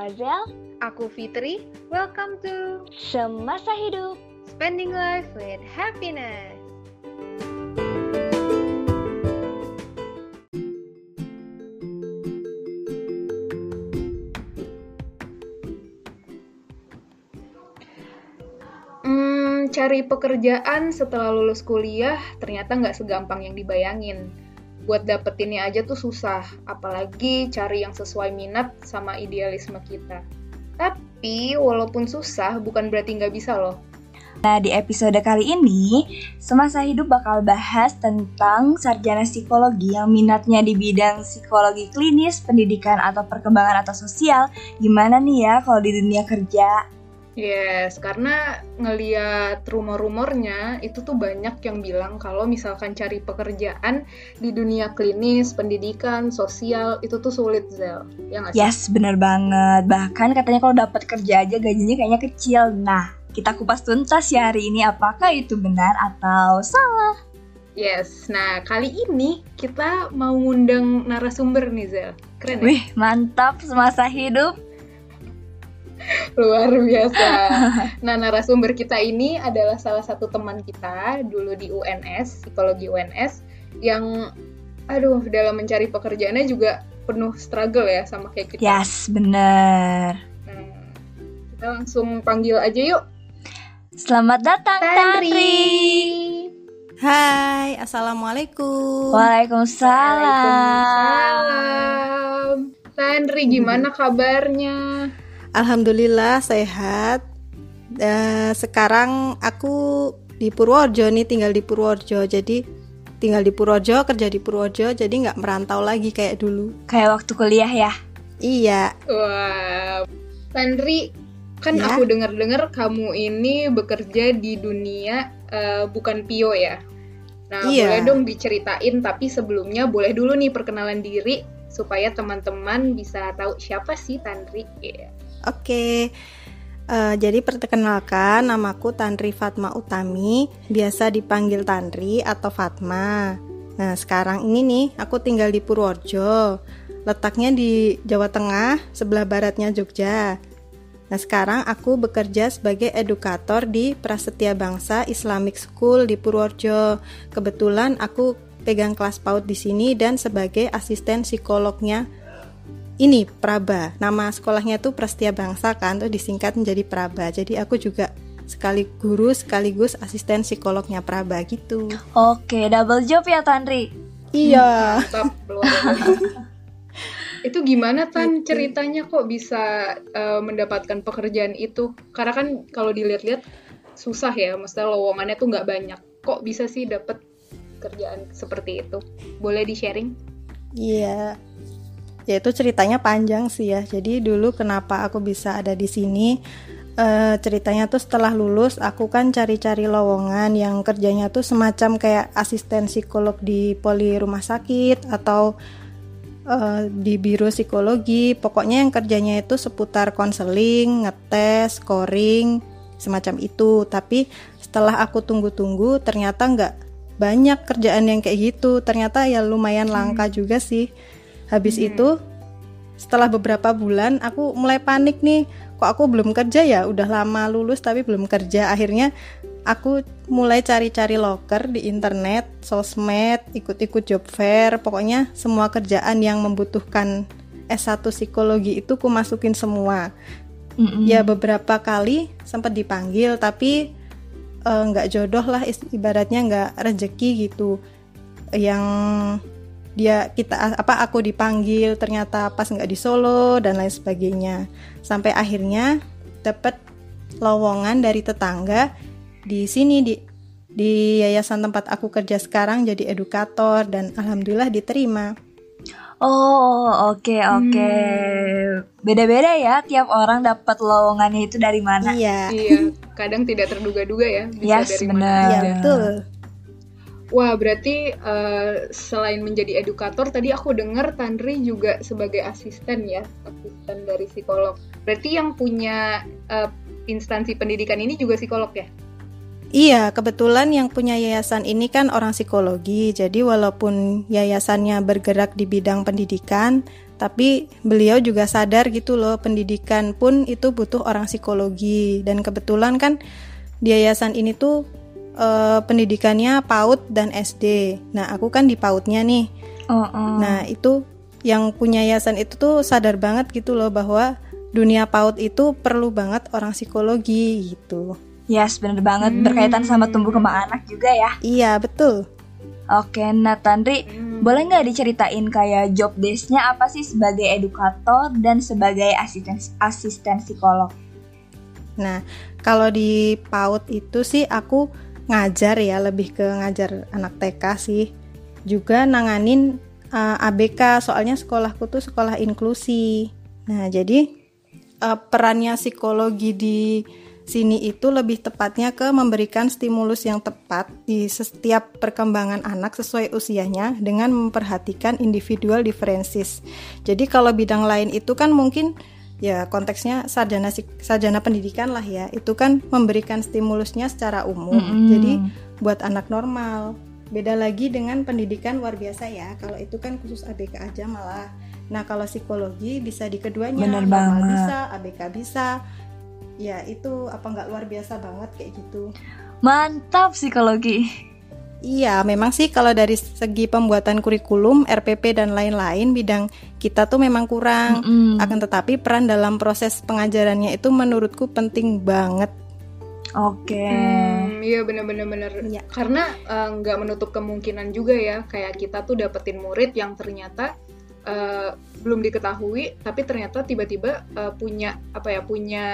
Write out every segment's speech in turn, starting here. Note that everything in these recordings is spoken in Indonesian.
Azel. Aku Fitri. Welcome to Semasa Hidup. Spending Life with Happiness. Hmm, cari pekerjaan setelah lulus kuliah ternyata nggak segampang yang dibayangin. Buat dapetinnya aja tuh susah, apalagi cari yang sesuai minat sama idealisme kita. Tapi walaupun susah, bukan berarti nggak bisa loh. Nah, di episode kali ini, Semasa Hidup bakal bahas tentang sarjana psikologi yang minatnya di bidang psikologi klinis, pendidikan, atau perkembangan atau sosial. Gimana nih ya kalau di dunia kerja? Yes, karena ngeliat rumor-rumornya itu tuh banyak yang bilang kalau misalkan cari pekerjaan di dunia klinis, pendidikan, sosial itu tuh sulit Zel. Ya sih? Yes, bener banget. Bahkan katanya kalau dapat kerja aja gajinya kayaknya kecil. Nah, kita kupas tuntas ya hari ini apakah itu benar atau salah. Yes, nah kali ini kita mau ngundang narasumber nih Zel. Keren ya? Wih, mantap semasa hidup. Luar biasa. Nah, narasumber kita ini adalah salah satu teman kita dulu di UNS, psikologi UNS, yang aduh dalam mencari pekerjaannya juga penuh struggle ya sama kayak kita. Yes, bener. Nah, kita langsung panggil aja yuk. Selamat datang, Tandri. Hai, assalamualaikum. Waalaikumsalam. Waalaikumsalam. Tandri, gimana kabarnya? Alhamdulillah sehat. Uh, sekarang aku di Purworejo nih, tinggal di Purworejo. Jadi tinggal di Purworejo, kerja di Purworejo, jadi nggak merantau lagi kayak dulu. Kayak waktu kuliah ya? Iya. Wah, Tandri, kan Ya. aku dengar-dengar kamu ini bekerja di dunia eh, bukan Pio ya. Nah, Iya. boleh dong diceritain, tapi sebelumnya boleh dulu nih perkenalan diri supaya teman-teman bisa tahu siapa sih Tandri. Iya. Oke. Eh, jadi perkenalkan namaku Tantri Fatma Utami, biasa dipanggil Tantri atau Fatma. Nah, sekarang ini nih aku tinggal di Purworejo. Letaknya di Jawa Tengah, sebelah baratnya Jogja. Nah, sekarang aku bekerja sebagai edukator di Prasetya Bangsa Islamic School di Purworejo. Kebetulan aku pegang kelas PAUD di sini dan sebagai asisten psikolognya ini Praba. Nama sekolahnya tuh Prasetya Bangsa kan, tuh disingkat menjadi Praba. Jadi aku juga sekali guru sekaligus asisten psikolognya Praba gitu. Oke, double job ya, Tandri. Iya. Itu gimana Tan ceritanya kok bisa eh, mendapatkan pekerjaan itu? Karena kan kalau dilihat-lihat susah ya, maksudnya lowongannya tuh nggak banyak. Kok bisa sih dapat kerjaan seperti itu? Boleh di-sharing? Iya. Ya itu ceritanya panjang sih ya. Jadi dulu kenapa aku bisa ada di sini? eh, ceritanya tuh setelah lulus aku kan cari-cari lowongan yang kerjanya tuh semacam kayak asisten psikolog di poli rumah sakit atau eh, di biro psikologi. Pokoknya yang kerjanya itu seputar konseling, ngetes, scoring, semacam itu. Tapi setelah aku tunggu-tunggu ternyata nggak banyak kerjaan yang kayak gitu. Ternyata ya lumayan langka juga sih. Habis Hmm. itu setelah beberapa bulan aku mulai panik nih. Kok aku belum kerja ya? Udah lama lulus tapi belum kerja. Akhirnya aku mulai cari-cari loker di internet, sosmed, ikut-ikut job fair. Pokoknya semua kerjaan yang membutuhkan S1 psikologi itu ku masukin semua. Mm-mm. Ya beberapa kali sempat dipanggil tapi eh, nggak jodoh lah ibaratnya nggak rezeki gitu. Yang dia kita apa aku dipanggil ternyata pas nggak di Solo dan lain sebagainya. Sampai akhirnya dapat lowongan dari tetangga di sini di di yayasan tempat aku kerja sekarang jadi edukator dan alhamdulillah diterima. Oh, oke oke. Hmm. Beda-beda ya tiap orang dapat lowongannya itu dari mana. Iya. Iya, kadang tidak terduga-duga ya bisa Yes, dari benar. mana Iya betul. Wah, berarti eh, selain menjadi edukator, tadi aku dengar Tandri juga sebagai asisten ya, asisten dari psikolog. Berarti yang punya eh, instansi pendidikan ini juga psikolog ya? Iya, kebetulan yang punya yayasan ini kan orang psikologi. Jadi walaupun yayasannya bergerak di bidang pendidikan, tapi beliau juga sadar gitu loh, pendidikan pun itu butuh orang psikologi. Dan kebetulan kan di yayasan ini tuh eh, pendidikannya PAUD dan SD. Nah, aku kan di PAUDnya nih. Oh, oh. Nah, itu yang punya yayasan itu tuh sadar banget gitu loh bahwa dunia PAUD itu perlu banget orang psikologi gitu. Yes, bener banget berkaitan sama tumbuh kembang anak juga ya. Iya, betul. Oke, nah Tandri, Hmm. boleh nggak diceritain kayak job desk-nya apa sih sebagai edukator dan sebagai asisten asisten psikolog? Nah, kalau di PAUD itu sih aku ngajar ya, lebih ke ngajar anak TK sih. Juga nanganin uh, ABK, soalnya sekolahku tuh sekolah inklusi. Nah, jadi uh, perannya psikologi di sini itu lebih tepatnya ke memberikan stimulus yang tepat di setiap perkembangan anak sesuai usianya dengan memperhatikan individual differences. Jadi kalau bidang lain itu kan mungkin ya konteksnya sarjana sarjana pendidikan lah ya. Itu kan memberikan stimulusnya secara umum. Mm-mm. jadi buat anak normal. Beda lagi dengan pendidikan luar biasa ya. Kalau itu kan khusus ABK aja malah. Nah kalau psikologi bisa di keduanya. Bener normal banget. bisa ABK bisa. Ya itu apa nggak luar biasa banget kayak gitu. Mantap psikologi. Iya, memang sih kalau dari segi pembuatan kurikulum, RPP dan lain-lain bidang kita tuh memang kurang. Mm-mm. Akan tetapi peran dalam proses pengajarannya itu menurutku penting banget. Oke. Hmm, iya bener-bener bener. Iya. Karena eh, nggak menutup kemungkinan juga ya, kayak kita tuh dapetin murid yang ternyata eh, belum diketahui, tapi ternyata tiba-tiba eh, punya apa ya, punya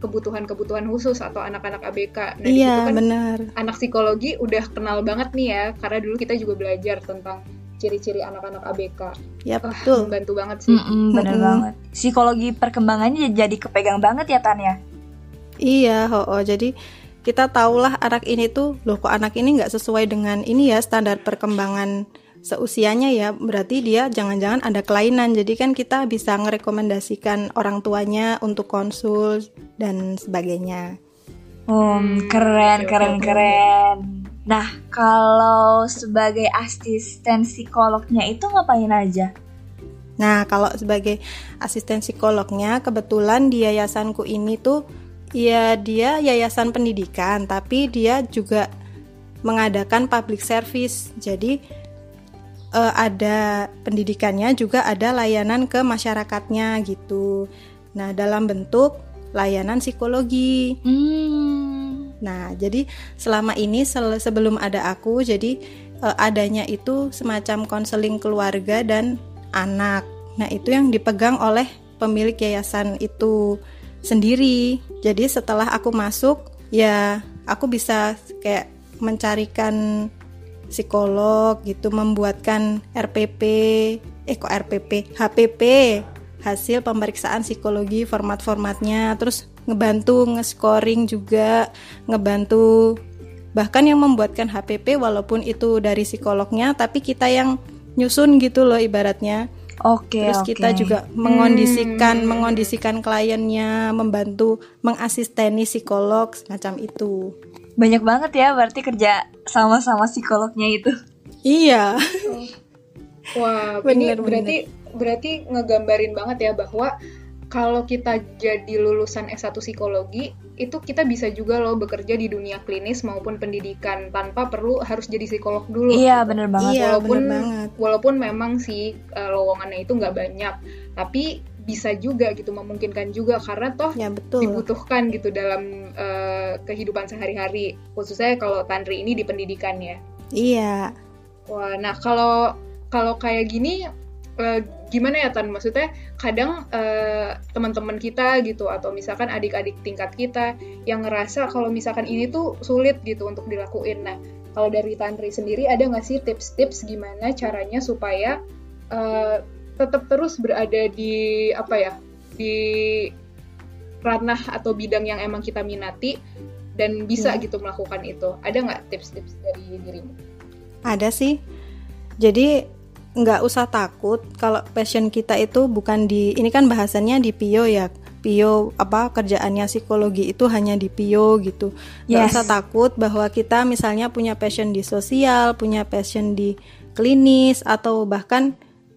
kebutuhan-kebutuhan khusus atau anak-anak ABK. Nah di situ iya, kan benar. anak psikologi udah kenal banget nih ya, karena dulu kita juga belajar tentang ciri-ciri anak-anak ABK. Ya, Wah, betul. membantu banget sih. Mm-mm, bener Mm-mm. banget. Psikologi perkembangannya jadi kepegang banget ya Tan ya. Iya, ho Jadi kita tahulah anak ini tuh, loh kok anak ini nggak sesuai dengan ini ya standar perkembangan seusianya ya. Berarti dia jangan-jangan ada kelainan. Jadi kan kita bisa merekomendasikan orang tuanya untuk konsul dan sebagainya. Hmm, keren, oke, keren, keren. Nah, kalau sebagai asisten psikolognya itu ngapain aja? Nah, kalau sebagai asisten psikolognya, kebetulan di yayasanku ini tuh, ya dia yayasan pendidikan, tapi dia juga mengadakan public service. Jadi eh, ada pendidikannya, juga ada layanan ke masyarakatnya gitu. Nah, dalam bentuk layanan psikologi. Hmm. Nah, jadi selama ini sel- sebelum ada aku, jadi eh, adanya itu semacam konseling keluarga dan anak. Nah, itu yang dipegang oleh pemilik yayasan itu sendiri. Jadi setelah aku masuk, ya aku bisa kayak mencarikan psikolog gitu, membuatkan RPP, eh kok RPP, HPP, hasil pemeriksaan psikologi format-formatnya, terus ngebantu nge-scoring juga, ngebantu bahkan yang membuatkan HPP walaupun itu dari psikolognya, tapi kita yang nyusun gitu loh ibaratnya. Oke, Terus oke. kita juga mengondisikan Hmm. mengondisikan kliennya, membantu mengasisteni psikolog semacam itu. Banyak banget ya berarti kerja sama-sama psikolognya itu. Iya. Wah, Bener, ini berarti berarti ngegambarin banget ya bahwa kalau kita jadi lulusan S1 psikologi, itu kita bisa juga loh bekerja di dunia klinis maupun pendidikan tanpa perlu harus jadi psikolog dulu. Iya, bener banget. Iya, walaupun bener banget. walaupun memang sih eh, lowongannya itu nggak banyak, tapi bisa juga gitu memungkinkan juga karena toh Ya betul. dibutuhkan gitu dalam eh, kehidupan sehari-hari khususnya kalau Tandri ini di pendidikan ya. Iya. Wah, nah kalau kalau kayak gini eh, gimana ya Tan? Maksudnya kadang eh, teman-teman kita gitu atau misalkan adik-adik tingkat kita yang ngerasa kalau misalkan ini tuh sulit gitu untuk dilakuin. Nah, kalau dari Tantri sendiri ada nggak sih tips-tips gimana caranya supaya tetap terus berada di apa ya di ranah atau bidang yang emang kita minati dan bisa Iya. gitu melakukan itu. Ada nggak tips-tips dari dirimu? Ada sih. Jadi nggak usah takut kalau passion kita itu bukan di ini kan bahasannya di Pio ya Pio apa kerjaannya psikologi itu hanya di Pio gitu. Gak Yes. usah takut bahwa kita misalnya punya passion di sosial, punya passion di klinis atau bahkan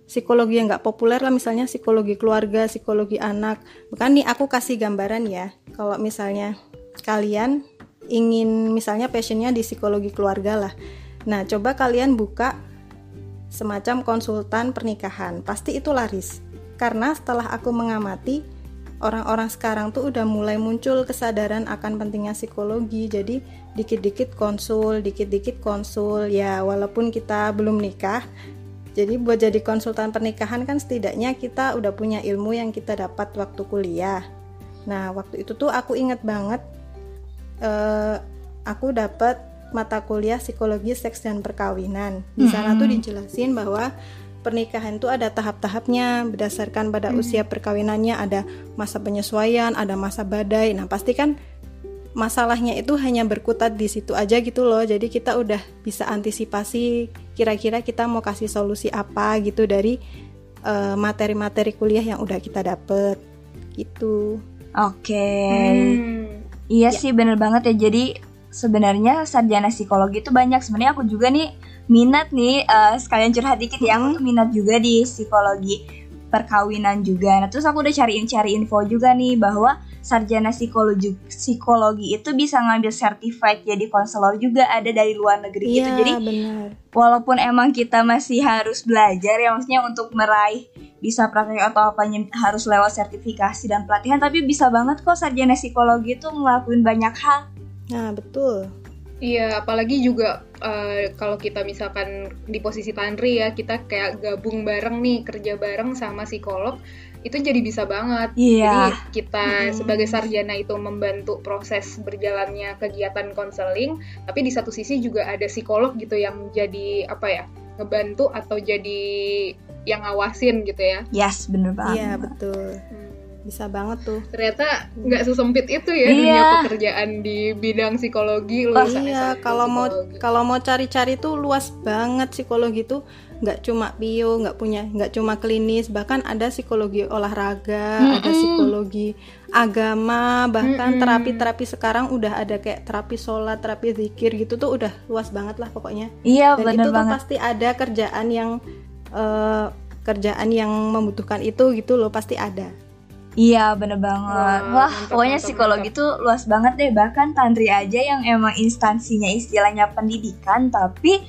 psikologi yang nggak populer lah misalnya psikologi keluarga, psikologi anak. Bukan nih aku kasih gambaran ya. Kalau misalnya kalian ingin misalnya passionnya di psikologi keluarga lah. Nah coba kalian buka semacam konsultan pernikahan. Pasti itu laris. Karena setelah aku mengamati orang-orang sekarang tuh udah mulai muncul kesadaran akan pentingnya psikologi. Jadi dikit-dikit konsul, dikit-dikit konsul ya walaupun kita belum nikah. Jadi buat jadi konsultan pernikahan kan setidaknya kita udah punya ilmu yang kita dapat waktu kuliah. Nah, waktu itu tuh aku inget banget eh, aku dapat mata kuliah psikologi seks dan perkawinan. Di sana tuh dijelasin bahwa pernikahan itu ada tahap-tahapnya berdasarkan pada usia perkawinannya, ada masa penyesuaian, ada masa badai. Nah, pasti kan masalahnya itu hanya berkutat di situ aja gitu loh. Jadi kita udah bisa antisipasi kira-kira kita mau kasih solusi apa gitu dari eh, materi-materi kuliah yang udah kita dapet gitu. Oke. Hmm. Iya sih bener banget ya. Jadi sebenarnya sarjana psikologi itu banyak. Sebenarnya aku juga nih minat nih eh, sekalian curhat dikit ya. Aku tuh minat juga di psikologi perkawinan juga. Nah, terus aku udah cari-cari info juga nih bahwa sarjana psikologi psikologi itu bisa ngambil certified jadi konselor juga ada dari luar negeri gitu. Iya, Jadi benar. walaupun emang kita masih harus belajar ya maksudnya untuk meraih bisa praktek atau apanya harus lewat sertifikasi dan pelatihan tapi bisa banget kok sarjana psikologi itu ngelakuin banyak hal Nah, betul. Iya, apalagi juga eh, kalau kita misalkan di posisi Tanri ya, kita kayak gabung bareng nih, kerja bareng sama psikolog, itu jadi bisa banget. Iya. Jadi kita Mm-mm. sebagai sarjana itu membantu proses berjalannya kegiatan konseling, tapi di satu sisi juga ada psikolog gitu yang jadi apa ya, ngebantu atau jadi yang ngawasin gitu ya. yes bener banget Iya, betul. Hmm. Bisa banget tuh. Ternyata nggak sesempit itu ya Iya. dunia pekerjaan di bidang psikologi lulusan iya, S1 kalau mau kalau mau cari-cari tuh luas banget psikologi tuh nggak cuma bio, nggak punya nggak cuma klinis, bahkan ada psikologi olahraga, ada Mm-mm. psikologi agama, bahkan Mm-mm. terapi-terapi sekarang udah ada kayak terapi sholat, terapi zikir gitu tuh udah luas banget lah pokoknya. iya Dan bener itu tuh banget pasti ada kerjaan yang eh, kerjaan yang membutuhkan itu gitu loh pasti ada. Iya bener banget. Wah, wah mantap, pokoknya mantap, psikologi tuh luas banget deh. Bahkan tantri aja yang emang instansinya istilahnya pendidikan tapi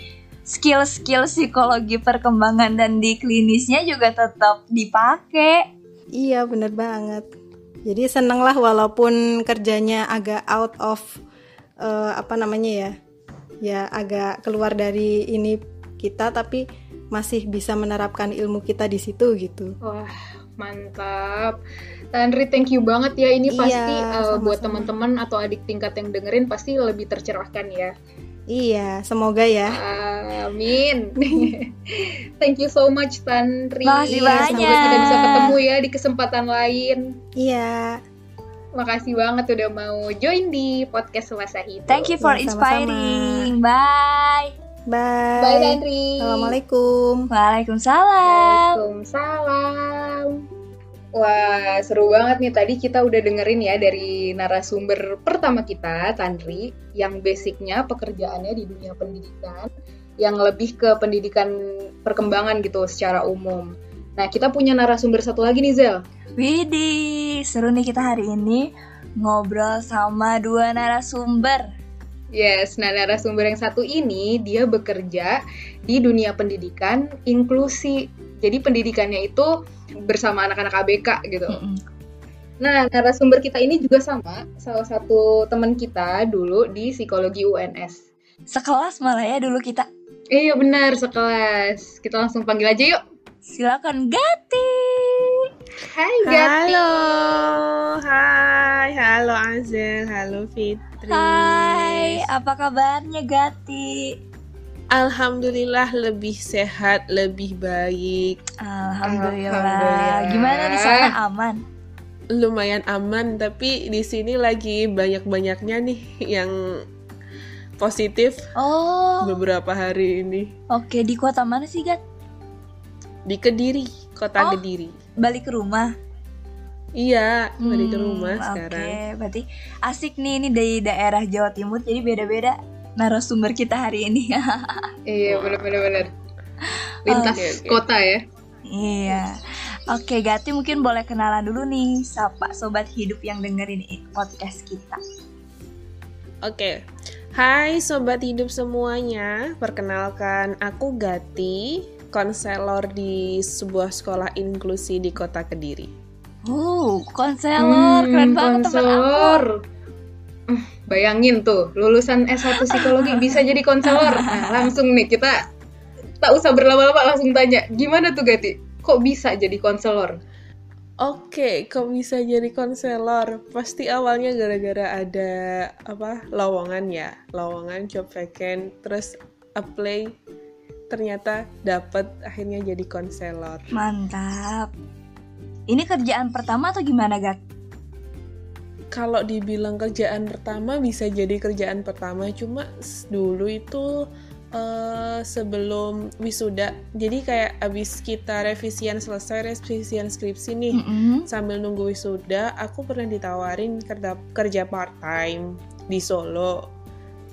skill-skill psikologi perkembangan dan di klinisnya juga tetap dipakai Iya bener banget. Jadi seneng lah walaupun kerjanya agak out of eh, apa namanya ya, ya agak keluar dari ini kita tapi masih bisa menerapkan ilmu kita di situ gitu. Wah, mantap. Tanri, thank you banget ya. Ini Iya, pasti uh, buat teman-teman atau adik tingkat yang dengerin pasti lebih tercerahkan ya. Iya, semoga ya. Amin. thank you so much, Tanri. Makasih Semoga banyak. kita bisa ketemu ya di kesempatan lain. Iya, Makasih banget udah mau join di podcast Selasa Hidup. thank you for Iya, sama-sama. inspiring bye bye. Bye, Tanri. Assalamualaikum. Waalaikumsalam Waalaikumsalam. Wah, seru banget nih. Tadi kita udah dengerin ya dari narasumber pertama kita, Tanri, yang basicnya pekerjaannya di dunia pendidikan, yang lebih ke pendidikan perkembangan gitu secara umum. Nah, kita punya narasumber satu lagi nih, Zel. Widih, seru nih kita hari ini ngobrol sama dua narasumber. Yes, nah narasumber yang satu ini dia bekerja di dunia pendidikan inklusi. Jadi pendidikannya itu bersama anak-anak ABK gitu. Mm-mm. Nah, narasumber kita ini juga sama, salah satu teman kita dulu di psikologi UNS. Sekelas malah ya dulu kita. Eh, iya benar, sekelas. Kita langsung panggil aja yuk. Silakan Gati. Hai, Gati. Halo, hai, halo Azel, halo Fitri. Hai, apa kabarnya Gati? Alhamdulillah lebih sehat, lebih baik, Alhamdulillah. Alhamdulillah. Gimana di sana aman? lumayan aman. Tapi di sini lagi banyak-banyaknya nih yang positif Oh, beberapa hari ini oke di kota mana sih Gat? di Kediri, kota Oh. Kediri. Balik ke rumah. Iya, balik ke Hmm, rumah Oke, sekarang. berarti asik nih ini dari daerah Jawa Timur, jadi beda-beda narasumber kita hari ini. Iya, bener-bener. Lintas Oke, oke. kota ya. iya. Oke, Gati mungkin boleh kenalan dulu nih, sapa sobat hidup yang dengerin podcast kita. Oke. Hai sobat hidup semuanya, perkenalkan aku Gati, konselor di sebuah sekolah inklusi di Kota Kediri. Uh, konselor, keren Hmm, banget teman aku. konselor. Eh, Bayangin tuh, lulusan S1 psikologi bisa jadi konselor. Nah, langsung nih kita tak usah berlama-lama langsung tanya, gimana tuh Gati? Kok bisa jadi konselor? Oke, kok bisa jadi konselor? Pasti awalnya gara-gara ada apa lowongan ya, lowongan job vacant, terus apply, ternyata dapet akhirnya jadi konselor. Mantap. Ini kerjaan pertama atau gimana, Gat? Kalau dibilang kerjaan pertama bisa jadi kerjaan pertama, cuma dulu itu eh, sebelum wisuda, jadi kayak abis kita revisian selesai, revisian skripsi nih, Mm-mm. sambil nunggu wisuda, aku pernah ditawarin kerja, kerja part time di Solo,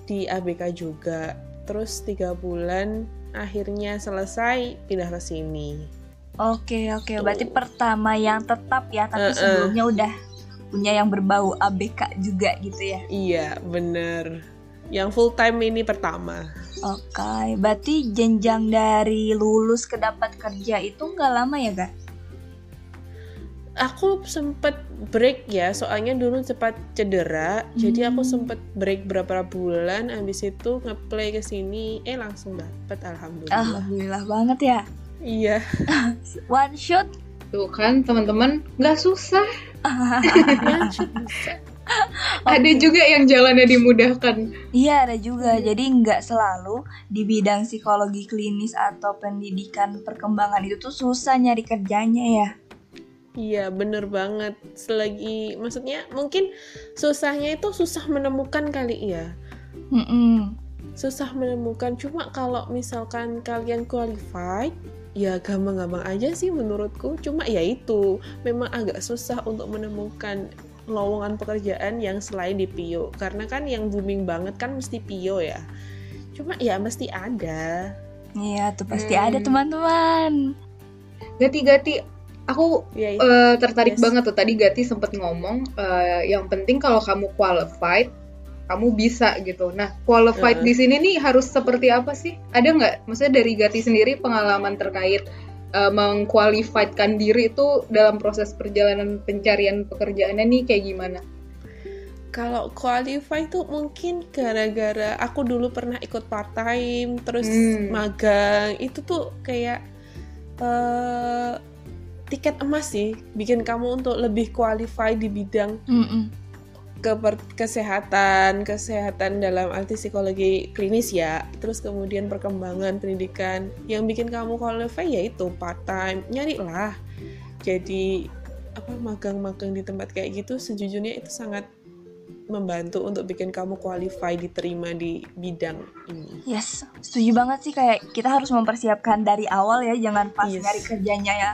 di ABK juga. Terus tiga bulan akhirnya selesai pindah ke sini. Oke, oke. Tuh. Berarti pertama yang tetap ya, tapi Eh-eh. sebelumnya udah punya yang berbau ABK juga gitu ya. Iya, bener. Yang full time ini pertama. Oke, berarti jenjang dari lulus ke dapat kerja itu nggak lama ya, Gak? Aku sempet break ya, soalnya dulu cepat cedera, jadi aku Hmm. sempet break beberapa bulan. Abis itu ngeplay ke sini, eh langsung dapet, alhamdulillah. Alhamdulillah banget ya. Iya. One shot. Tuh kan teman-teman, nggak susah. Ya, bisa. Ada juga yang jalannya dimudahkan. Iya ada juga. Jadi nggak selalu di bidang psikologi klinis atau pendidikan perkembangan itu tuh susah nyari kerjanya ya. Iya, bener banget. Selagi, maksudnya mungkin susahnya itu susah menemukan kali ya. Mm-mm. Susah menemukan, cuma kalau misalkan kalian qualified, ya gampang-gampang aja sih menurutku. Cuma ya itu, memang agak susah untuk menemukan lowongan pekerjaan yang selain di PIO. Karena kan yang booming banget kan mesti PIO ya. Cuma ya mesti ada. Iya tuh pasti Hmm. ada teman-teman. Gati-gati, aku Ya itu. eh, tertarik Yes. banget tuh tadi Gati sempat ngomong eh, yang penting kalau kamu qualified kamu bisa gitu. Nah, qualified Heeh. di sini nih harus seperti apa sih? Ada nggak? Maksudnya dari Gati sendiri pengalaman terkait uh, mengqualifiedkan diri itu dalam proses perjalanan pencarian pekerjaannya nih kayak gimana? Kalau qualify tuh mungkin gara-gara aku dulu pernah ikut part time, terus Hmm. magang, itu tuh kayak eh, tiket emas sih, bikin kamu untuk lebih qualify di bidang Mm-mm. Keper- kesehatan, kesehatan dalam arti psikologi klinis ya, terus kemudian perkembangan pendidikan, yang bikin kamu qualify yaitu part time, nyarilah. Jadi apa magang-magang di tempat kayak gitu sejujurnya itu sangat membantu untuk bikin kamu qualify diterima di bidang ini. Yes, setuju banget sih kayak kita harus mempersiapkan dari awal ya, jangan pas Yes. nyari kerjanya ya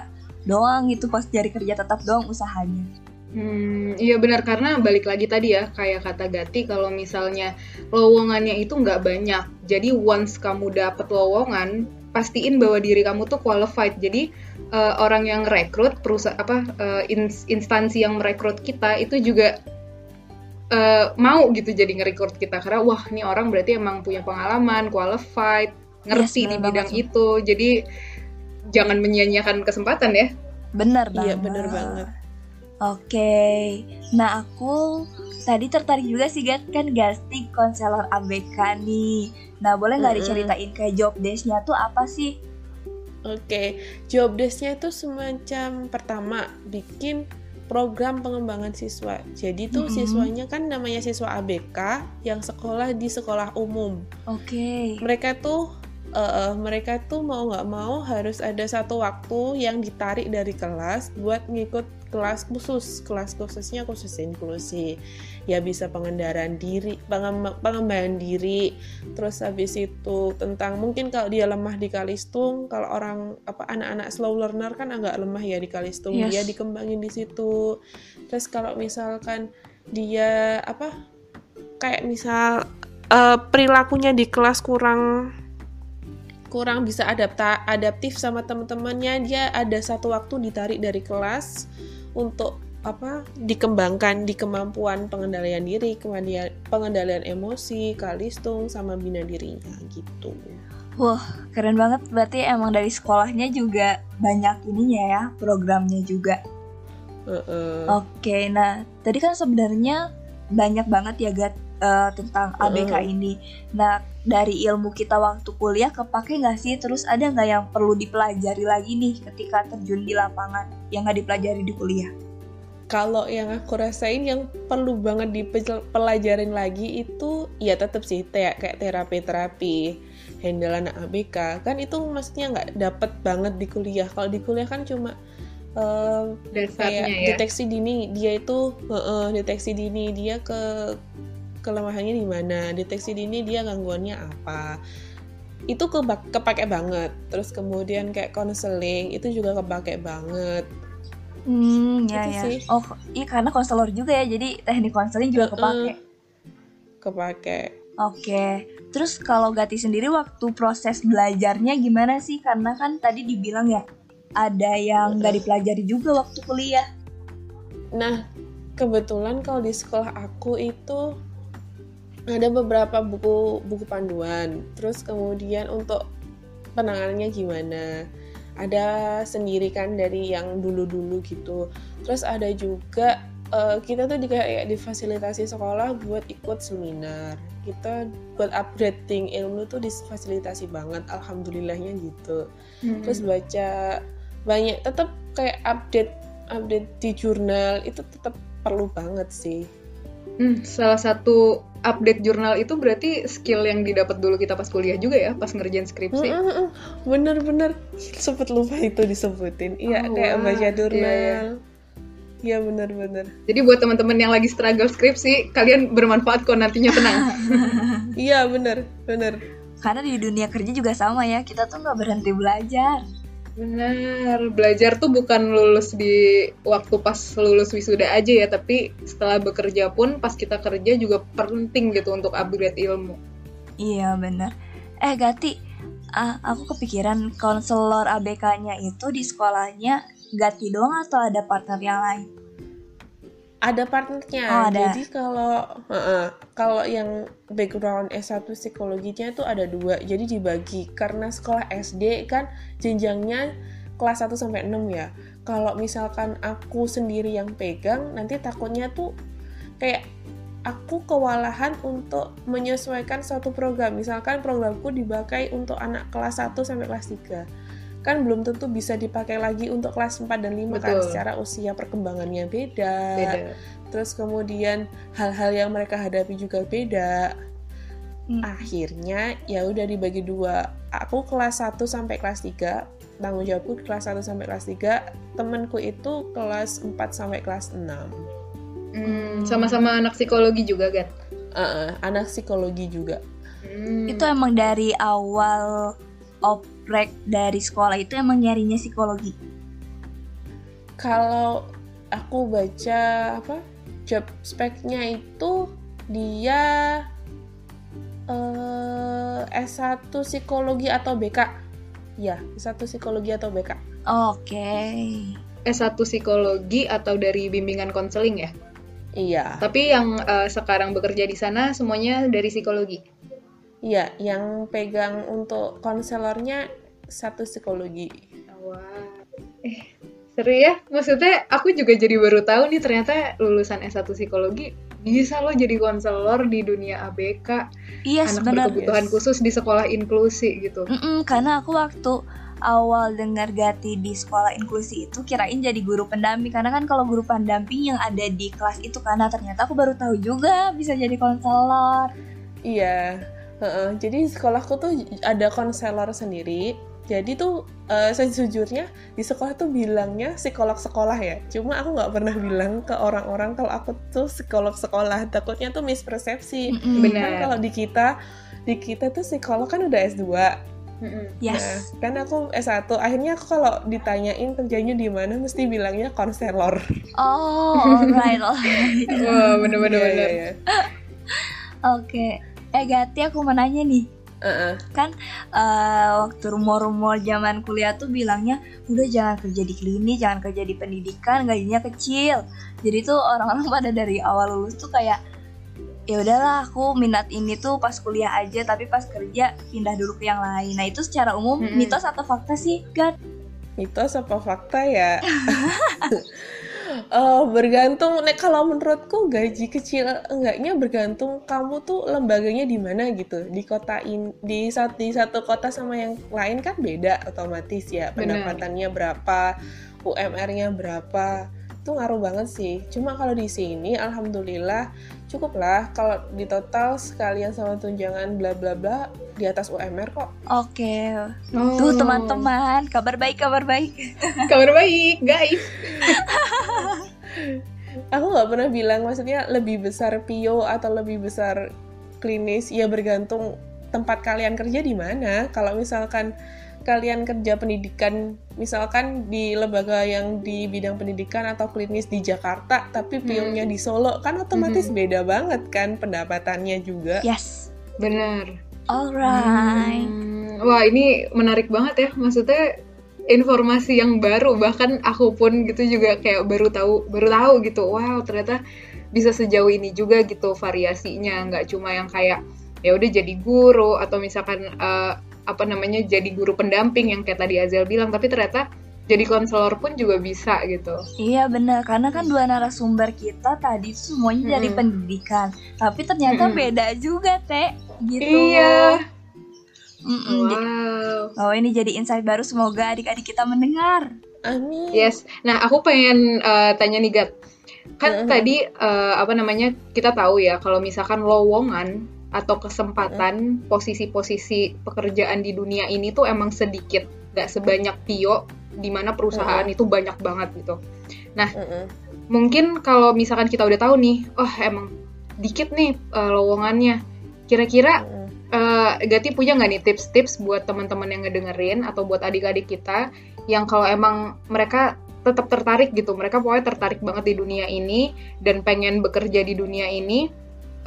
doang gitu, pas nyari kerja tetap doang usahanya. Hmm, iya benar karena balik lagi tadi ya kayak kata Gati kalau misalnya lowongannya itu nggak banyak. Jadi once kamu dapet lowongan, pastiin bahwa diri kamu tuh qualified. Jadi eh, orang yang rekrut perusahaan apa ins- instansi yang merekrut kita itu juga eh, mau gitu jadi ngerekrut kita karena wah ini orang berarti emang punya pengalaman, qualified, ngerti Yes, di bidang banget itu. Jadi jangan menyia-nyiakan kesempatan ya. Banget. Iya bener banget. Oke, nah aku tadi tertarik juga sih Gat, kan Gasti konselor ABK nih. Nah boleh nggak diceritain kayak job desk-nya tuh apa sih? Oke, job desk-nya itu semacam pertama bikin program pengembangan siswa. Jadi tuh Mm-mm. siswanya kan namanya siswa ABK yang sekolah di sekolah umum. Oke. Mereka tuh uh, mereka tuh mau nggak mau harus ada satu waktu yang ditarik dari kelas buat ngikut kelas khusus. Kelas khususnya khusus inklusi. Ya bisa pengendaraan diri pengembangan diri. Terus habis itu tentang mungkin kalau dia lemah di kalistung kalau orang apa anak-anak slow learner kan agak lemah ya di kalistung. Yes. dia dikembangin di situ. Terus kalau misalkan dia apa kayak misal uh, perilakunya di kelas kurang kurang bisa adapta adaptif sama teman-temannya dia ada satu waktu ditarik dari kelas untuk apa dikembangkan di kemampuan pengendalian diri pengendalian, pengendalian emosi kalistung sama bina dirinya gitu Wah, keren banget. Berarti emang dari sekolahnya juga banyak ininya ya, programnya juga. Uh -uh. Oke, nah tadi kan sebenarnya banyak banget ya Gat uh, tentang ABK ini. Nah, dari ilmu kita waktu kuliah kepake nggak sih? Terus ada nggak yang perlu dipelajari lagi nih ketika terjun di lapangan yang nggak dipelajari di kuliah? Kalau yang aku rasain yang perlu banget dipelajarin lagi itu ya tetap sih kayak kayak terapi-terapi handle anak ABK kan itu maksudnya nggak dapet banget di kuliah. Kalau di kuliah kan cuma uh, kayak ya? deteksi dini dia itu uh, uh, deteksi dini dia ke kelemahannya di mana deteksi dini dia gangguannya apa. Itu ke kepake banget. Terus kemudian kayak konseling itu juga kepake banget. Hmm ya ya. sih. oh iya karena konselor juga ya jadi teknik konseling juga kepake. Uh, kepake. Oke. Okay. terus kalau Gati sendiri waktu proses belajarnya gimana sih? Karena kan tadi dibilang ya ada yang nggak dipelajari juga waktu kuliah. Nah kebetulan kalau di sekolah aku itu ada beberapa buku buku panduan. Terus kemudian untuk penanganannya gimana? Ada sendiri kan dari yang dulu-dulu gitu. Terus ada juga uh, kita tuh di kayak difasilitasi sekolah buat ikut seminar. Kita buat updating ilmu tuh difasilitasi banget alhamdulillahnya gitu. Hmm. terus baca banyak tetap kayak update update di jurnal itu tetap perlu banget sih. Hmm, salah satu update jurnal itu berarti skill yang didapat dulu kita pas kuliah juga ya, pas ngerjain skripsi. Bener-bener sempet lupa itu disebutin. Iya, oh, kayak baca iya. jurnal. Iya bener-bener. Jadi buat teman-teman yang lagi struggle skripsi, kalian bermanfaat kok nantinya tenang. Iya bener, bener. Karena di dunia kerja juga sama ya, kita tuh nggak berhenti belajar. Benar, belajar tuh bukan lulus di waktu pas lulus wisuda aja ya, tapi setelah bekerja pun pas kita kerja juga penting gitu untuk upgrade ilmu. Iya benar. Eh Gati, ah, aku kepikiran konselor ABK-nya itu di sekolahnya Gati doang atau ada partner yang lain? Ada partnernya. Oh, ada. Jadi kalau uh, uh, kalau yang background S1 psikologinya itu ada dua. Jadi dibagi karena sekolah SD kan jenjangnya kelas 1 sampai 6 ya. Kalau misalkan aku sendiri yang pegang, nanti takutnya tuh kayak aku kewalahan untuk menyesuaikan suatu program. Misalkan programku dipakai untuk anak kelas 1 sampai kelas 3 kan belum tentu bisa dipakai lagi untuk kelas 4 dan 5 kan, Betul. kan secara usia perkembangannya beda. beda. Terus kemudian hal-hal yang mereka hadapi juga beda. Hmm. Akhirnya ya udah dibagi dua. Aku kelas 1 sampai kelas 3, tanggung jawabku kelas 1 sampai kelas 3, temenku itu kelas 4 sampai kelas 6. Hmm, sama-sama anak psikologi juga kan? Uh, uh, anak psikologi juga. Hmm. Itu emang dari awal oprek dari sekolah itu emang nyarinya psikologi? Kalau aku baca apa job speknya itu dia uh, S1 psikologi atau BK. Ya, S1 psikologi atau BK. Oke. Okay. S1 psikologi atau dari bimbingan konseling ya? Iya. Tapi yang uh, sekarang bekerja di sana semuanya dari psikologi. Iya, yang pegang untuk konselornya satu psikologi. Wah. Eh, seru ya. Maksudnya aku juga jadi baru tahu nih ternyata lulusan S1 psikologi bisa loh jadi konselor di dunia ABK. Iya, yes, anak benar. berkebutuhan yes. khusus di sekolah inklusi gitu. Mm -mm, karena aku waktu awal dengar Gati di sekolah inklusi itu kirain jadi guru pendamping karena kan kalau guru pendamping yang ada di kelas itu karena ternyata aku baru tahu juga bisa jadi konselor. Iya, Heeh, jadi sekolahku tuh ada konselor sendiri. Jadi tuh uh, sejujurnya di sekolah tuh bilangnya psikolog sekolah ya. Cuma aku nggak pernah bilang ke orang-orang kalau aku tuh psikolog sekolah. Takutnya tuh mispersepsi. Mm-mm. Benar. Kan kalau di kita di kita tuh psikolog kan udah S2. Mm-mm. Yes. Nah, kan aku S1. Akhirnya aku kalau ditanyain kerjanya di mana mesti bilangnya konselor. Oh, alright, alright. Wah, bener-bener. Iya, iya, iya. Oke. Eh Gati aku mau nanya nih. Heeh. Kan eh, waktu rumor-rumor zaman kuliah tuh bilangnya udah jangan kerja di klinis, jangan kerja di pendidikan, gajinya kecil. Jadi tuh orang-orang pada dari awal lulus tuh kayak ya udahlah aku minat ini tuh pas kuliah aja tapi pas kerja pindah dulu ke yang lain. Nah, itu secara umum Mm-mm. mitos atau fakta sih, Gat? mitos apa fakta ya? Eh, bergantung nek kalau menurutku gaji kecil enggaknya bergantung kamu tuh lembaganya di mana gitu. Di kota in di satu di satu kota sama yang lain kan beda otomatis ya pendapatannya berapa UMR-nya berapa. Itu ngaruh banget sih. Cuma kalau di sini alhamdulillah cukup lah kalau di total sekalian sama tunjangan bla bla bla di atas UMR kok Oke. Oh. Tuh teman-teman, kabar baik, kabar baik. Kabar baik, guys. aku nggak pernah bilang maksudnya lebih besar Pio atau lebih besar klinis ya bergantung tempat kalian kerja di mana kalau misalkan kalian kerja pendidikan misalkan di lembaga yang di bidang pendidikan atau klinis di Jakarta tapi Pio-nya di Solo kan otomatis beda banget kan pendapatannya juga Yes. Benar. Alright. Hmm, Wah, ini menarik banget ya. Maksudnya informasi yang baru bahkan aku pun gitu juga kayak baru tahu baru tahu gitu. Wow, ternyata bisa sejauh ini juga gitu variasinya, nggak cuma yang kayak ya udah jadi guru atau misalkan eh, apa namanya jadi guru pendamping yang kayak tadi Azel bilang, tapi ternyata jadi konselor pun juga bisa gitu. Iya benar, karena kan dua narasumber kita tadi semuanya dari Mm-mm. pendidikan, tapi ternyata Mm-mm. beda juga teh, gitu. Iya. Mm-mm, di- Wow. Oh ini jadi insight baru, semoga adik-adik kita mendengar. Amin Yes. Nah, aku pengen eh, tanya nih, Gat. Kan Mhm. tadi eh, apa namanya? Kita tahu ya kalau misalkan lowongan atau kesempatan posisi-posisi pekerjaan di dunia ini tuh emang sedikit, nggak sebanyak Pio di mana perusahaan Mhm. itu banyak banget gitu. Mm-mm. Mungkin kalau misalkan kita udah tahu nih, oh emang dikit nih eh, lowongannya. Kira-kira. Eh, Gati punya nggak nih tips-tips buat teman-teman yang ngedengerin atau buat adik-adik kita yang kalau emang mereka tetap tertarik gitu, mereka pokoknya tertarik banget di dunia ini dan pengen bekerja di dunia ini,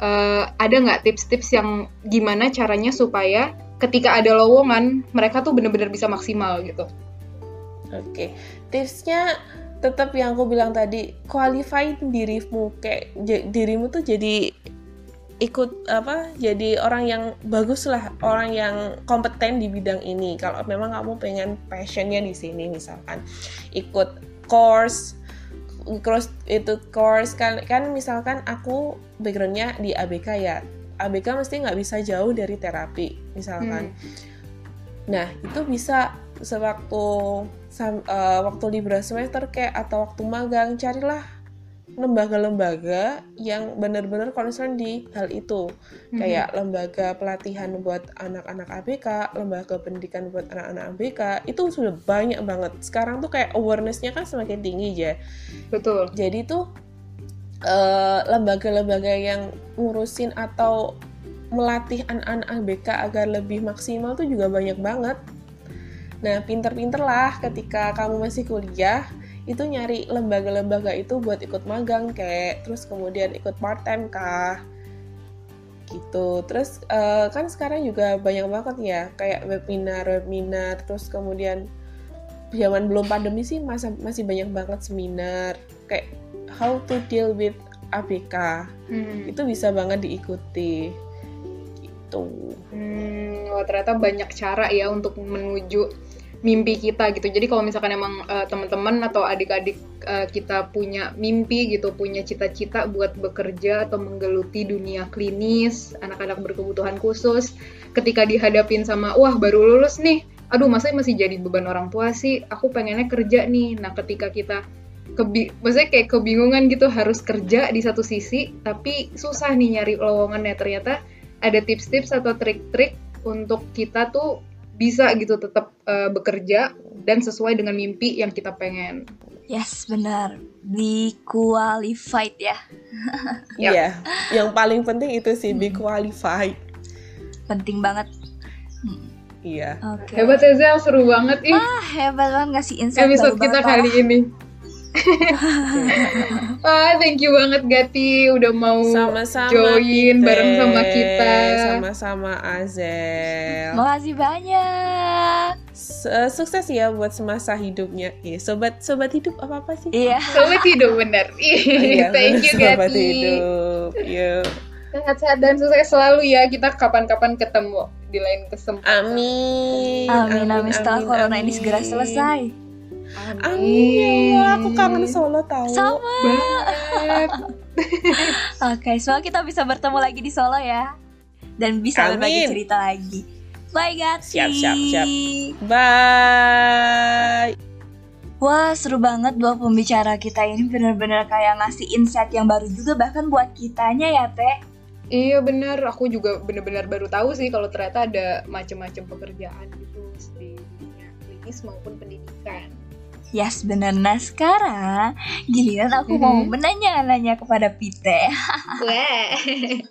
eh, ada nggak tips-tips yang gimana caranya supaya ketika ada lowongan mereka tuh bener-bener bisa maksimal gitu? Oke, tipsnya tetap yang aku bilang tadi, qualify dirimu kayak dirimu tuh jadi ikut apa? Jadi orang yang bagus lah, orang yang kompeten di bidang ini. Kalau memang kamu pengen passionnya di sini, misalkan ikut course, course itu course kan kan misalkan aku backgroundnya di ABK ya, ABK mesti nggak bisa jauh dari terapi, misalkan. Nah, itu bisa sewaktu sam- eh, waktu liburan semester kayak atau waktu magang carilah lembaga-lembaga yang benar-benar concern di hal itu. Kayak lembaga pelatihan buat anak-anak ABK, lembaga pendidikan buat anak-anak ABK, itu sudah banyak banget. Sekarang tuh kayak awareness-nya kan semakin tinggi ya. Betul. Jadi tuh eh, lembaga-lembaga yang ngurusin atau melatih anak-anak ABK agar lebih maksimal tuh juga banyak banget. Nah, pinter-pinter lah ketika kamu masih kuliah, itu nyari lembaga-lembaga itu buat ikut magang kayak, terus kemudian ikut part-time kah, gitu. Terus eh, kan sekarang juga banyak banget ya, kayak webinar-webinar, terus kemudian zaman belum pandemi sih masa, masih banyak banget seminar, kayak how to deal with ABK, Hmm. itu bisa banget diikuti, gitu. Hmm, wah ternyata banyak cara ya untuk menuju mimpi kita gitu. Jadi kalau misalkan emang eh, teman-teman atau adik-adik eh, kita punya mimpi gitu, punya cita-cita buat bekerja atau menggeluti dunia klinis, anak-anak berkebutuhan khusus, ketika dihadapin sama wah baru lulus nih, aduh masa masih jadi beban orang tua sih, aku pengennya kerja nih. Nah ketika kita kebi maksudnya kayak kebingungan gitu harus kerja di satu sisi tapi susah nih nyari lowongannya ternyata ada tips-tips atau trik-trik untuk kita tuh bisa gitu tetap uh, bekerja dan sesuai dengan mimpi yang kita pengen. Yes, benar. Be qualified ya. Iya. yeah. Yang paling penting itu sih be qualified. Penting banget. Iya. Okay. Hebat ya seru banget ih. Ah, hebat banget ngasih insight Episode kita kali ini. ah, thank you banget Gati udah mau sama-sama join kita. bareng sama kita. Sama-sama Azel. Makasih banyak. Sukses ya buat semasa hidupnya. Iya, sobat sobat hidup apa apa sih? Iya. Sobat hidup benar. iya, thank you sobat Gati. hidup. Yuk. Sehat-sehat dan sukses selalu ya. Kita kapan-kapan ketemu di lain kesempatan. Amin. Amin, amin. Setelah amin, corona amin. ini segera selesai. Amin. Amin. Aku kangen Solo tahu. Sama. Oke, okay, semoga kita bisa bertemu lagi di Solo ya. Dan bisa Amin. berbagi cerita lagi. Bye guys. Siap, siap, siap. Bye. Wah seru banget dua pembicara kita ini benar-benar kayak ngasih insight yang baru juga bahkan buat kitanya ya Teh. Iya bener, aku juga benar-benar baru tahu sih kalau ternyata ada macam-macam pekerjaan gitu di dunia klinis maupun pendidikan. Yes, bener. Nah, sekarang giliran aku mm-hmm. mau menanya-nanya kepada Pite. Oke,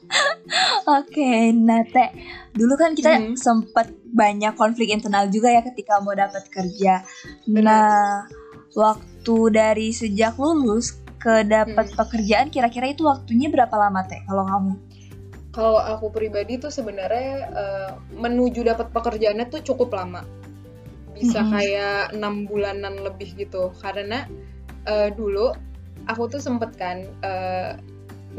okay, nah Teh, dulu kan kita mm-hmm. sempat banyak konflik internal juga ya ketika mau dapat kerja. Bener. Nah, waktu dari sejak lulus ke dapat hmm. pekerjaan kira-kira itu waktunya berapa lama Teh kalau kamu? Kalau aku pribadi tuh sebenarnya uh, menuju dapat pekerjaannya tuh cukup lama bisa mm-hmm. kayak enam bulanan lebih gitu. Karena uh, dulu aku tuh sempet kan uh,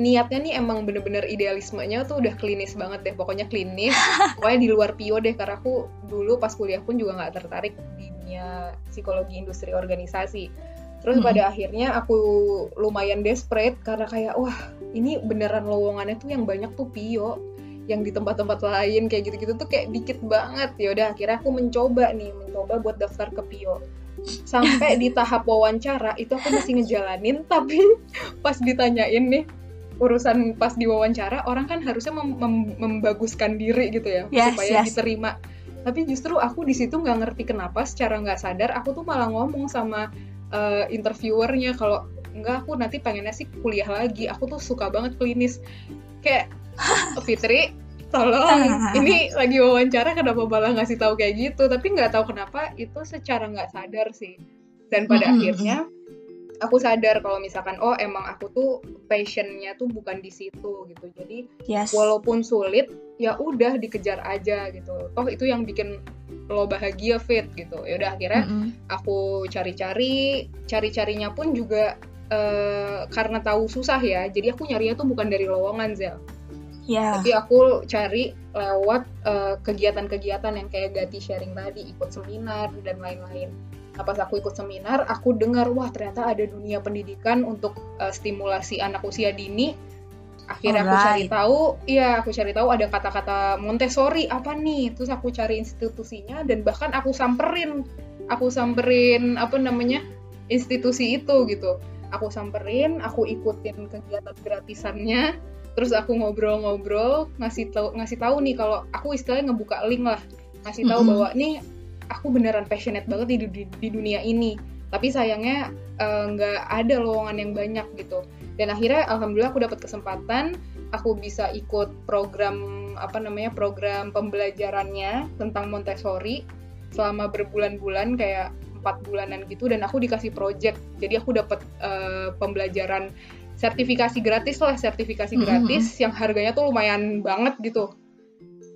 niatnya nih emang bener-bener idealismenya tuh udah klinis banget deh. Pokoknya klinis pokoknya di luar pio deh. Karena aku dulu pas kuliah pun juga nggak tertarik di dunia psikologi industri organisasi. Terus hmm. pada akhirnya aku lumayan desperate karena kayak wah ini beneran lowongannya tuh yang banyak tuh pio yang di tempat-tempat lain kayak gitu-gitu tuh kayak dikit banget. Ya udah akhirnya aku mencoba nih mencoba buat daftar ke Pio sampai di tahap wawancara itu aku masih ngejalanin tapi pas ditanyain nih urusan pas di wawancara orang kan harusnya mem mem membaguskan diri gitu ya yes, supaya yes. diterima. Tapi justru aku di situ nggak ngerti kenapa secara nggak sadar aku tuh malah ngomong sama uh, interviewernya kalau enggak aku nanti pengennya sih kuliah lagi aku tuh suka banget klinis. Kayak Fitri tolong ini lagi wawancara kenapa malah ngasih tahu kayak gitu? Tapi nggak tahu kenapa itu secara nggak sadar sih. Dan pada mm -hmm. akhirnya aku sadar kalau misalkan oh emang aku tuh passionnya tuh bukan di situ gitu. Jadi yes. walaupun sulit ya udah dikejar aja gitu. Toh itu yang bikin lo bahagia fit gitu. Ya udah akhirnya mm -hmm. aku cari-cari cari-carinya pun juga uh, karena tahu susah ya jadi aku nyarinya tuh bukan dari lowongan Zel Yeah. Tapi aku cari lewat eh, kegiatan-kegiatan yang kayak Gati sharing tadi, ikut seminar dan lain-lain. Nah, pas aku ikut seminar, aku dengar wah ternyata ada dunia pendidikan untuk uh, stimulasi anak usia dini. Akhirnya Alright. aku cari tahu, iya aku cari tahu ada kata-kata Montessori apa nih. Terus aku cari institusinya dan bahkan aku samperin, aku samperin apa namanya institusi itu gitu. Aku samperin, aku ikutin kegiatan gratisannya terus aku ngobrol-ngobrol ngasih tahu ngasih tahu nih kalau aku istilahnya ngebuka link lah. Ngasih tahu mm -hmm. bahwa nih aku beneran passionate banget di, di, di dunia ini. Tapi sayangnya eh, nggak uh, ada lowongan yang banyak gitu. Dan akhirnya alhamdulillah aku dapat kesempatan aku bisa ikut program apa namanya program pembelajarannya tentang Montessori selama berbulan-bulan kayak empat bulanan gitu. Dan aku dikasih project. Jadi aku dapat uh, pembelajaran sertifikasi gratis lah sertifikasi gratis mm -hmm. yang harganya tuh lumayan banget gitu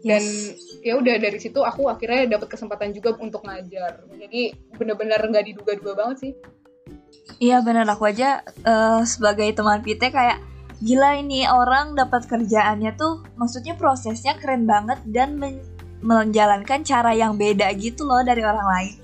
dan yes. ya udah dari situ aku akhirnya dapat kesempatan juga untuk ngajar jadi bener-bener nggak diduga-duga banget sih iya bener aku aja uh, sebagai teman Pite kayak gila ini orang dapat kerjaannya tuh maksudnya prosesnya keren banget dan men menjalankan cara yang beda gitu loh dari orang lain.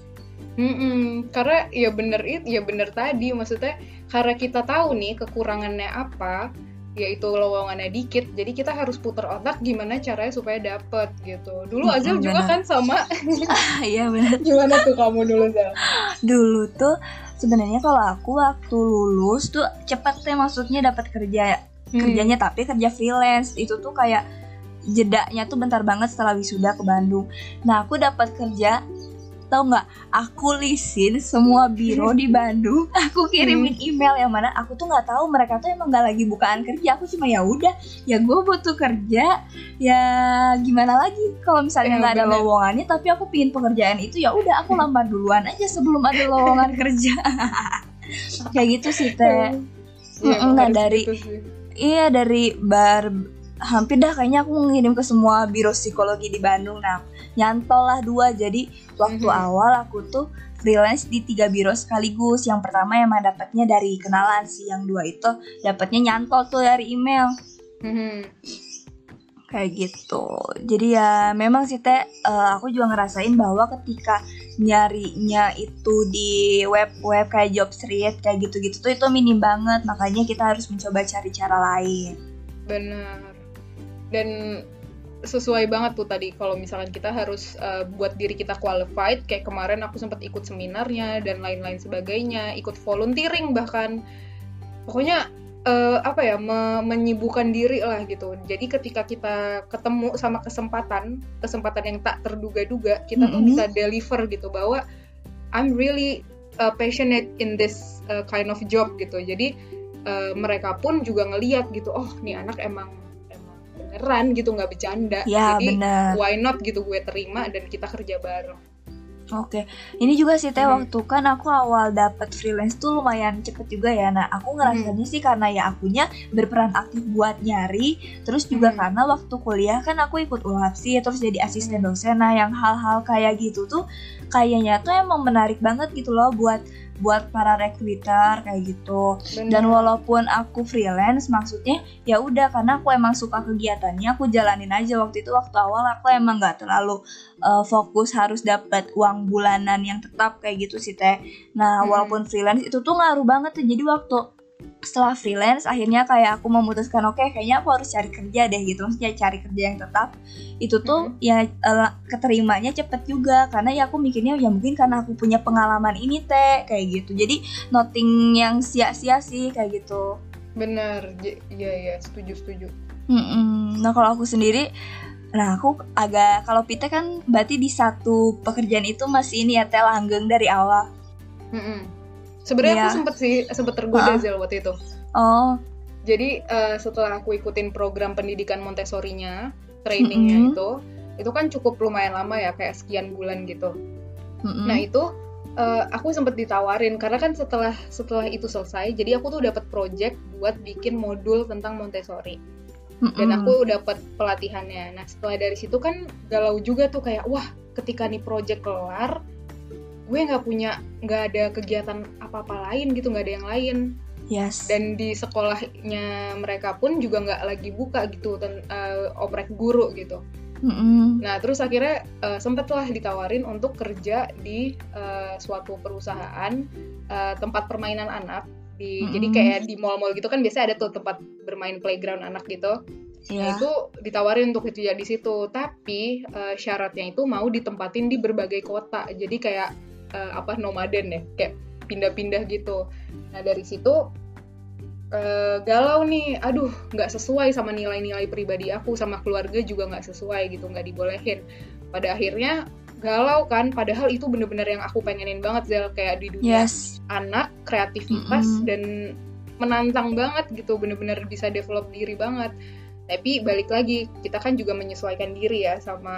Mm -mm, karena ya bener itu ya bener tadi maksudnya karena kita tahu nih kekurangannya apa yaitu lowongannya dikit jadi kita harus putar otak gimana caranya supaya dapet gitu. Dulu hmm, juga kan sama. Iya benar. Gimana tuh kamu dulu Zal dulu tuh sebenarnya kalau aku waktu lulus tuh cepet sih maksudnya dapat kerja hmm. kerjanya tapi kerja freelance. Itu tuh kayak jedanya tuh bentar banget setelah wisuda ke Bandung. Nah aku dapat kerja tahu nggak? Aku lisin semua biro di Bandung. Aku kirimin email yang mana aku tuh nggak tahu mereka tuh emang nggak lagi bukaan kerja. Aku cuma ya udah ya gue butuh kerja ya gimana lagi? Kalau misalnya nggak ada lowongannya tapi aku pingin pekerjaan itu ya udah aku lamar duluan aja sebelum ada lowongan kerja. Kayak gitu sih teh. Nggak harus dari gitu iya dari bar hampir dah kayaknya aku ngirim ke semua biro psikologi di Bandung. Nah nyantol lah dua. Jadi waktu Mhm. awal aku tuh freelance di tiga biro sekaligus. Yang pertama emang dapatnya dari kenalan sih. Yang dua itu dapatnya nyantol tuh dari email. Mhm. kayak gitu. Jadi ya memang sih teh eh, aku juga ngerasain bahwa ketika nyarinya itu di web-web kayak Jobstreet kayak gitu-gitu tuh itu minim banget. Makanya kita harus mencoba cari cara lain. Benar. Dan sesuai banget tuh tadi kalau misalkan kita harus uh, buat diri kita qualified kayak kemarin aku sempat ikut seminarnya dan lain-lain sebagainya, ikut volunteering bahkan. Pokoknya uh, apa ya me- menyibukkan diri lah gitu. Jadi ketika kita ketemu sama kesempatan, kesempatan yang tak terduga-duga, kita tuh Mhm. bisa deliver gitu bahwa I'm really uh, passionate in this uh, kind of job gitu. Jadi uh, mereka pun juga ngeliat gitu, oh nih anak emang beneran gitu nggak bercanda. ya Jadi bener why not gitu gue terima dan kita kerja bareng. Oke, ini juga sih teh Hmm. waktu kan aku awal dapat freelance tuh lumayan cepet juga ya. Nah, aku ngerasanya sih karena ya akunya berperan aktif buat nyari, terus juga Hmm. karena waktu kuliah kan aku ikut ULAPSI terus jadi asisten dosen. Nah, yang hal-hal kayak gitu tuh kayaknya tuh emang menarik banget gitu loh buat buat para recruiter kayak gitu. Dan Bener. walaupun aku freelance, maksudnya ya udah karena aku emang suka kegiatannya, aku jalanin aja waktu itu waktu awal aku emang nggak terlalu uh, fokus harus dapat uang bulanan yang tetap kayak gitu sih teh. Nah Hmm. walaupun freelance itu tuh ngaruh banget tuh. Jadi waktu setelah freelance akhirnya kayak aku memutuskan oke kayaknya aku harus cari kerja deh gitu maksudnya cari kerja yang tetap itu tuh ya eh, keterimanya cepet juga karena ya aku mikirnya ya mungkin karena aku punya pengalaman ini teh kayak gitu jadi nothing yang sia-sia sih kayak gitu Bener, J- iya iya setuju setuju. Mm-mm. Nah kalau aku sendiri, nah aku agak kalau Pite kan berarti di satu pekerjaan itu masih ini ya teh langgeng dari awal. Mm-mm. Sebenarnya Iya. aku sempet sih sempet tergoda Ah. Zel waktu itu. Oh, Jadi eh, setelah aku ikutin program pendidikan Montessori-nya, trainingnya Mm-mm. itu, itu kan cukup lumayan lama ya, kayak sekian bulan gitu. mm-mm. Nah itu eh, aku sempet ditawarin karena kan setelah setelah itu selesai, jadi aku tuh dapat project buat bikin modul tentang Montessori dan aku dapat pelatihannya. Nah setelah dari situ kan galau juga tuh kayak wah ketika nih project kelar, gue nggak punya nggak ada kegiatan apa-apa lain gitu nggak ada yang lain yes. dan di sekolahnya mereka pun juga nggak lagi buka gitu ten- eh, oprek guru gitu. Mm-mm. Nah terus akhirnya eh, sempatlah ditawarin untuk kerja di eh, suatu perusahaan eh, tempat permainan anak. Di, Jadi Mm-mm. kayak di mall-mall gitu kan biasanya ada tuh tempat bermain playground anak gitu. Nah, Ya. itu ditawarin untuk itu ya di situ. Tapi eh, syaratnya itu mau ditempatin di berbagai kota. Jadi kayak eh, apa nomaden ya, kayak pindah-pindah gitu. Nah dari situ eh, galau nih. Aduh, nggak sesuai sama nilai-nilai pribadi aku, sama keluarga juga nggak sesuai gitu, nggak dibolehin. Pada akhirnya galau kan. Padahal itu bener-bener yang aku pengenin banget Zel kayak di dunia Yes. anak kreativitas Mm-mm. dan menantang banget gitu bener-bener bisa develop diri banget tapi balik lagi kita kan juga menyesuaikan diri ya sama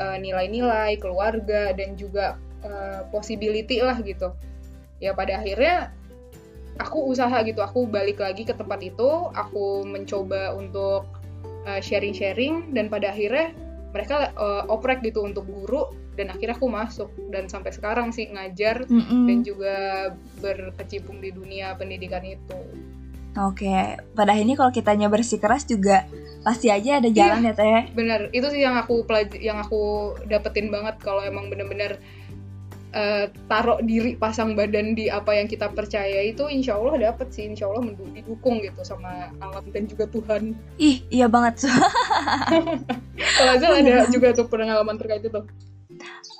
eh, nilai-nilai keluarga dan juga eh, possibility lah gitu ya pada akhirnya aku usaha gitu aku balik lagi ke tempat itu aku mencoba untuk eh, sharing-sharing dan pada akhirnya mereka eh, oprek gitu untuk guru dan akhirnya aku masuk dan sampai sekarang sih ngajar Mm-mm. dan juga berkecimpung di dunia pendidikan itu. Oke, pada ini kalau kitanya bersikeras juga pasti aja ada jalan ya teh. Bener, itu sih yang aku pelaj- yang aku dapetin banget kalau emang bener-bener eh, taruh diri pasang badan di apa yang kita percaya itu insya Allah dapet sih insya Allah didukung gitu sama alam dan juga Tuhan. Ih, iya banget. Kalau Azal ada juga tuh pengalaman terkait itu.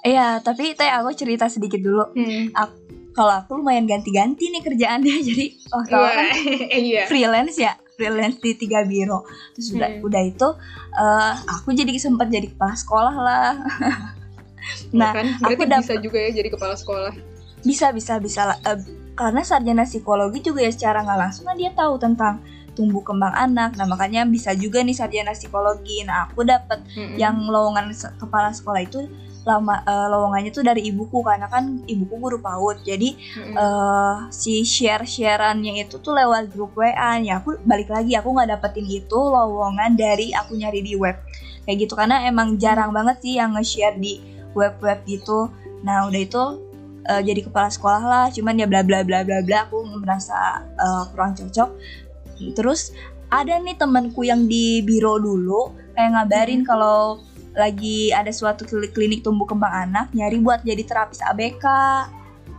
Iya, tapi teh aku cerita sedikit dulu. Hmm. Kalau aku lumayan ganti-ganti nih kerjaannya, jadi waktu awal kan Wah, iya. freelance ya freelance di tiga biro terus udah Hmm. udah itu eh, aku jadi sempat jadi kepala sekolah lah nah, nah kan aku berarti dap- bisa juga ya jadi kepala sekolah. bisa bisa bisa. Eh, karena sarjana psikologi juga ya secara nggak langsung kan dia tahu tentang tumbuh kembang anak nah makanya bisa juga nih sarjana psikologi nah aku dapat Mm-mm. yang lowongan se- kepala sekolah itu lama eh, lowongannya tuh dari ibuku karena kan ibuku guru PAUD jadi Mm-mm. eh si share shareannya itu tuh lewat grup WA ya aku balik lagi aku nggak dapetin itu lowongan dari aku nyari di web kayak gitu karena emang jarang banget sih yang nge-share di web-web gitu. Nah udah itu eh, jadi kepala sekolah lah. Cuman ya bla bla bla bla bla aku merasa eh, kurang cocok. Terus ada nih temanku yang di biro dulu kayak ngabarin kalau lagi ada suatu kli- klinik tumbuh kembang anak nyari buat jadi terapis ABK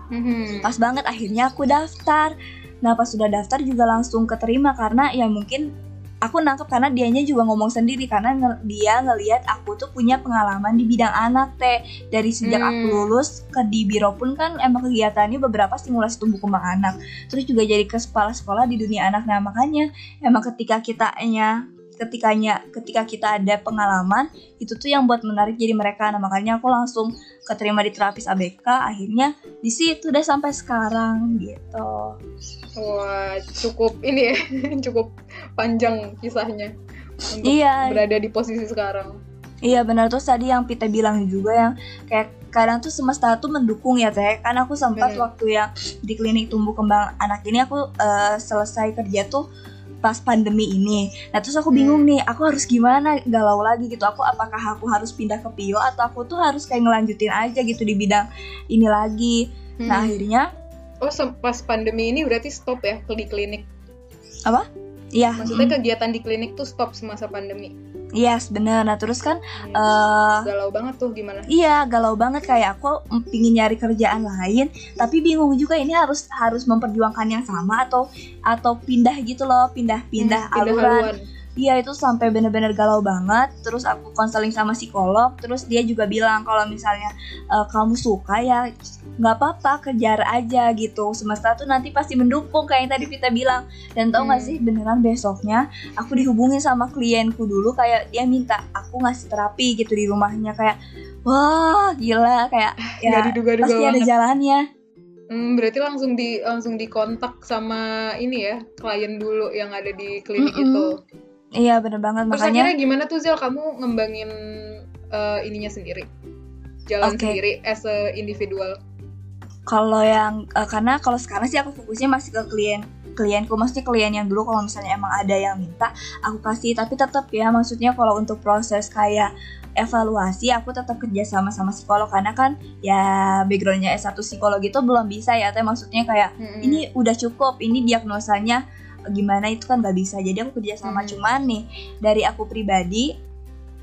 Mhm. pas banget akhirnya aku daftar. Nah pas sudah daftar juga langsung keterima karena ya mungkin aku nangkep karena dianya juga ngomong sendiri karena nge- dia ngelihat aku tuh punya pengalaman di bidang anak teh dari sejak Hmm. aku lulus ke di biro pun kan emang kegiatannya beberapa stimulasi tumbuh kembang anak. Terus juga jadi kepala sekolah di dunia anak. Nah makanya emang ketika kitanya ketikanya ketika kita ada pengalaman itu tuh yang buat menarik jadi mereka. Nah makanya aku langsung keterima di terapis ABK akhirnya di situ udah sampai sekarang gitu. Wah, cukup ini ya, cukup panjang kisahnya untuk iya. berada di posisi sekarang. iya benar. Tuh tadi yang Pita bilang juga yang kayak kadang tuh semesta tuh mendukung ya teh. Kan aku sempat Bener. waktu yang di klinik tumbuh kembang anak ini aku eh, selesai kerja tuh pas pandemi ini nah terus aku bingung Hmm. nih aku harus gimana galau lagi gitu aku apakah aku harus pindah ke Pio atau aku tuh harus kayak ngelanjutin aja gitu di bidang ini lagi nah Hmm. akhirnya Oh, pas pandemi ini berarti stop ya di klinik. iya Maksudnya mm, kegiatan di klinik tuh stop semasa pandemi. Yes bener nah terus kan eh Galau banget tuh gimana? Iya, galau banget kayak aku pingin nyari kerjaan lain, tapi bingung juga ini harus harus memperjuangkan yang sama atau atau pindah gitu loh, pindah-pindah Hmm, aluran. haluan. Iya itu sampai bener-bener galau banget. Terus aku konseling sama psikolog, terus dia juga bilang kalau misalnya e, kamu suka ya nggak apa-apa kejar aja gitu. Semesta tuh nanti pasti mendukung kayak yang tadi Vita bilang. Dan tau Hmm. sih beneran besoknya aku dihubungin sama klienku dulu kayak dia minta aku ngasih terapi gitu di rumahnya kayak wah gila kayak ya diduga-duga pasti ada banget. jalannya. Hmm, berarti langsung di langsung dikontak sama ini ya klien dulu yang ada di klinik Mm-mm. itu. Iya bener banget Terus makanya. akhirnya gimana tuh Zel kamu ngembangin eh, ininya sendiri, jalan Oke. sendiri as a individual. Kalau yang eh, karena kalau sekarang sih aku fokusnya masih ke klien klienku maksudnya klien yang dulu kalau misalnya emang ada yang minta aku kasih tapi tetap ya maksudnya kalau untuk proses kayak evaluasi aku tetap kerja sama sama psikolog karena kan ya backgroundnya S1 psikologi itu belum bisa ya teh maksudnya kayak Mm-mm. ini udah cukup ini diagnosanya gimana itu kan nggak bisa. Jadi aku kerja sama Hmm. cuman nih dari aku pribadi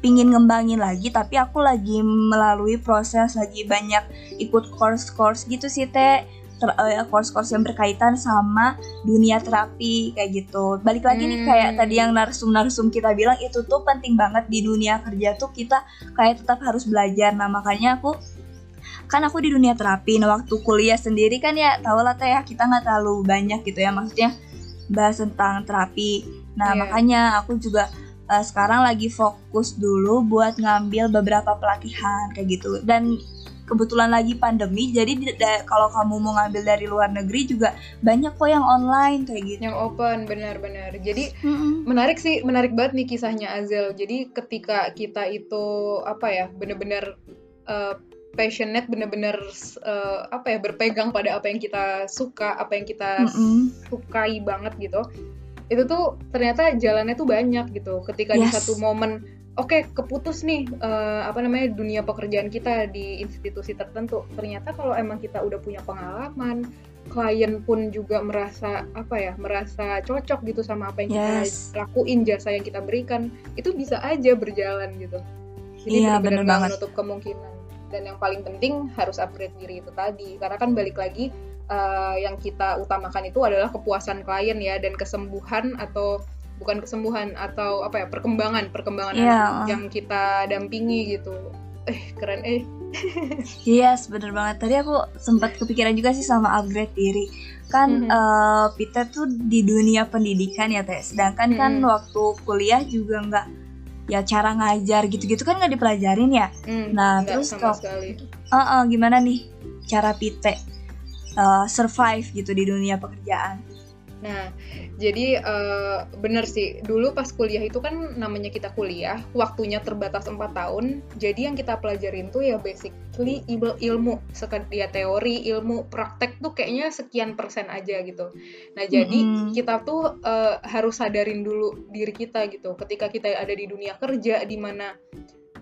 pingin ngembangin lagi tapi aku lagi melalui proses lagi banyak ikut course-course gitu sih teh eh, course-course yang berkaitan sama dunia terapi kayak gitu. Balik lagi nih Hmm. kayak tadi yang narsum-narsum kita bilang itu tuh penting banget di dunia kerja tuh kita kayak tetap harus belajar. Nah makanya aku kan aku di dunia terapi. Nah waktu kuliah sendiri kan ya tau lah teh ya kita nggak terlalu banyak gitu ya. Maksudnya bahas tentang terapi nah Iya. makanya aku juga eh, sekarang lagi fokus dulu buat ngambil beberapa pelatihan kayak gitu dan kebetulan lagi pandemi jadi kalau kamu mau ngambil dari luar negeri juga banyak kok yang online kayak gitu yang open benar-benar. Jadi Mm-mm. menarik sih, menarik banget nih kisahnya Azel. Jadi ketika kita itu apa ya, benar-benar eh, passionate, benar-benar eh, apa ya, berpegang pada apa yang kita suka, apa yang kita Mm-mm. sukai banget gitu. Itu tuh ternyata jalannya tuh banyak gitu. Ketika di Yes. satu momen oke keputus nih eh, apa namanya dunia pekerjaan kita di institusi tertentu. Ternyata kalau emang kita udah punya pengalaman, klien pun juga merasa apa ya, merasa cocok gitu sama apa yang kita Yes. lakuin, jasa yang kita berikan, itu bisa aja berjalan gitu. Jadi Iya, benar-benar menutup kemungkinan. Dan yang paling penting harus upgrade diri itu tadi. Karena kan balik lagi eh, yang kita utamakan itu adalah kepuasan klien ya dan kesembuhan atau bukan kesembuhan atau apa ya perkembangan perkembangan Iya. yang kita dampingi gitu. Eh keren eh Yes, bener banget. Tadi aku sempat kepikiran juga sih sama upgrade diri. Kan Mhm. eh, Peter tuh di dunia pendidikan ya teh. Sedangkan kan Mhm. waktu kuliah juga nggak ya cara ngajar gitu-gitu kan nggak dipelajarin ya. Hmm, Nah, terus sekali. Eh, eh, gimana nih cara Pite eh, survive gitu di dunia pekerjaan? Nah, jadi eh, bener sih, dulu pas kuliah itu kan namanya kita kuliah, waktunya terbatas 4 tahun, jadi yang kita pelajarin tuh ya basically il- ilmu, ya teori, ilmu, praktek tuh kayaknya sekian persen aja gitu. Nah, jadi Mm-mm. kita tuh eh, harus sadarin dulu diri kita gitu, ketika kita ada di dunia kerja, di mana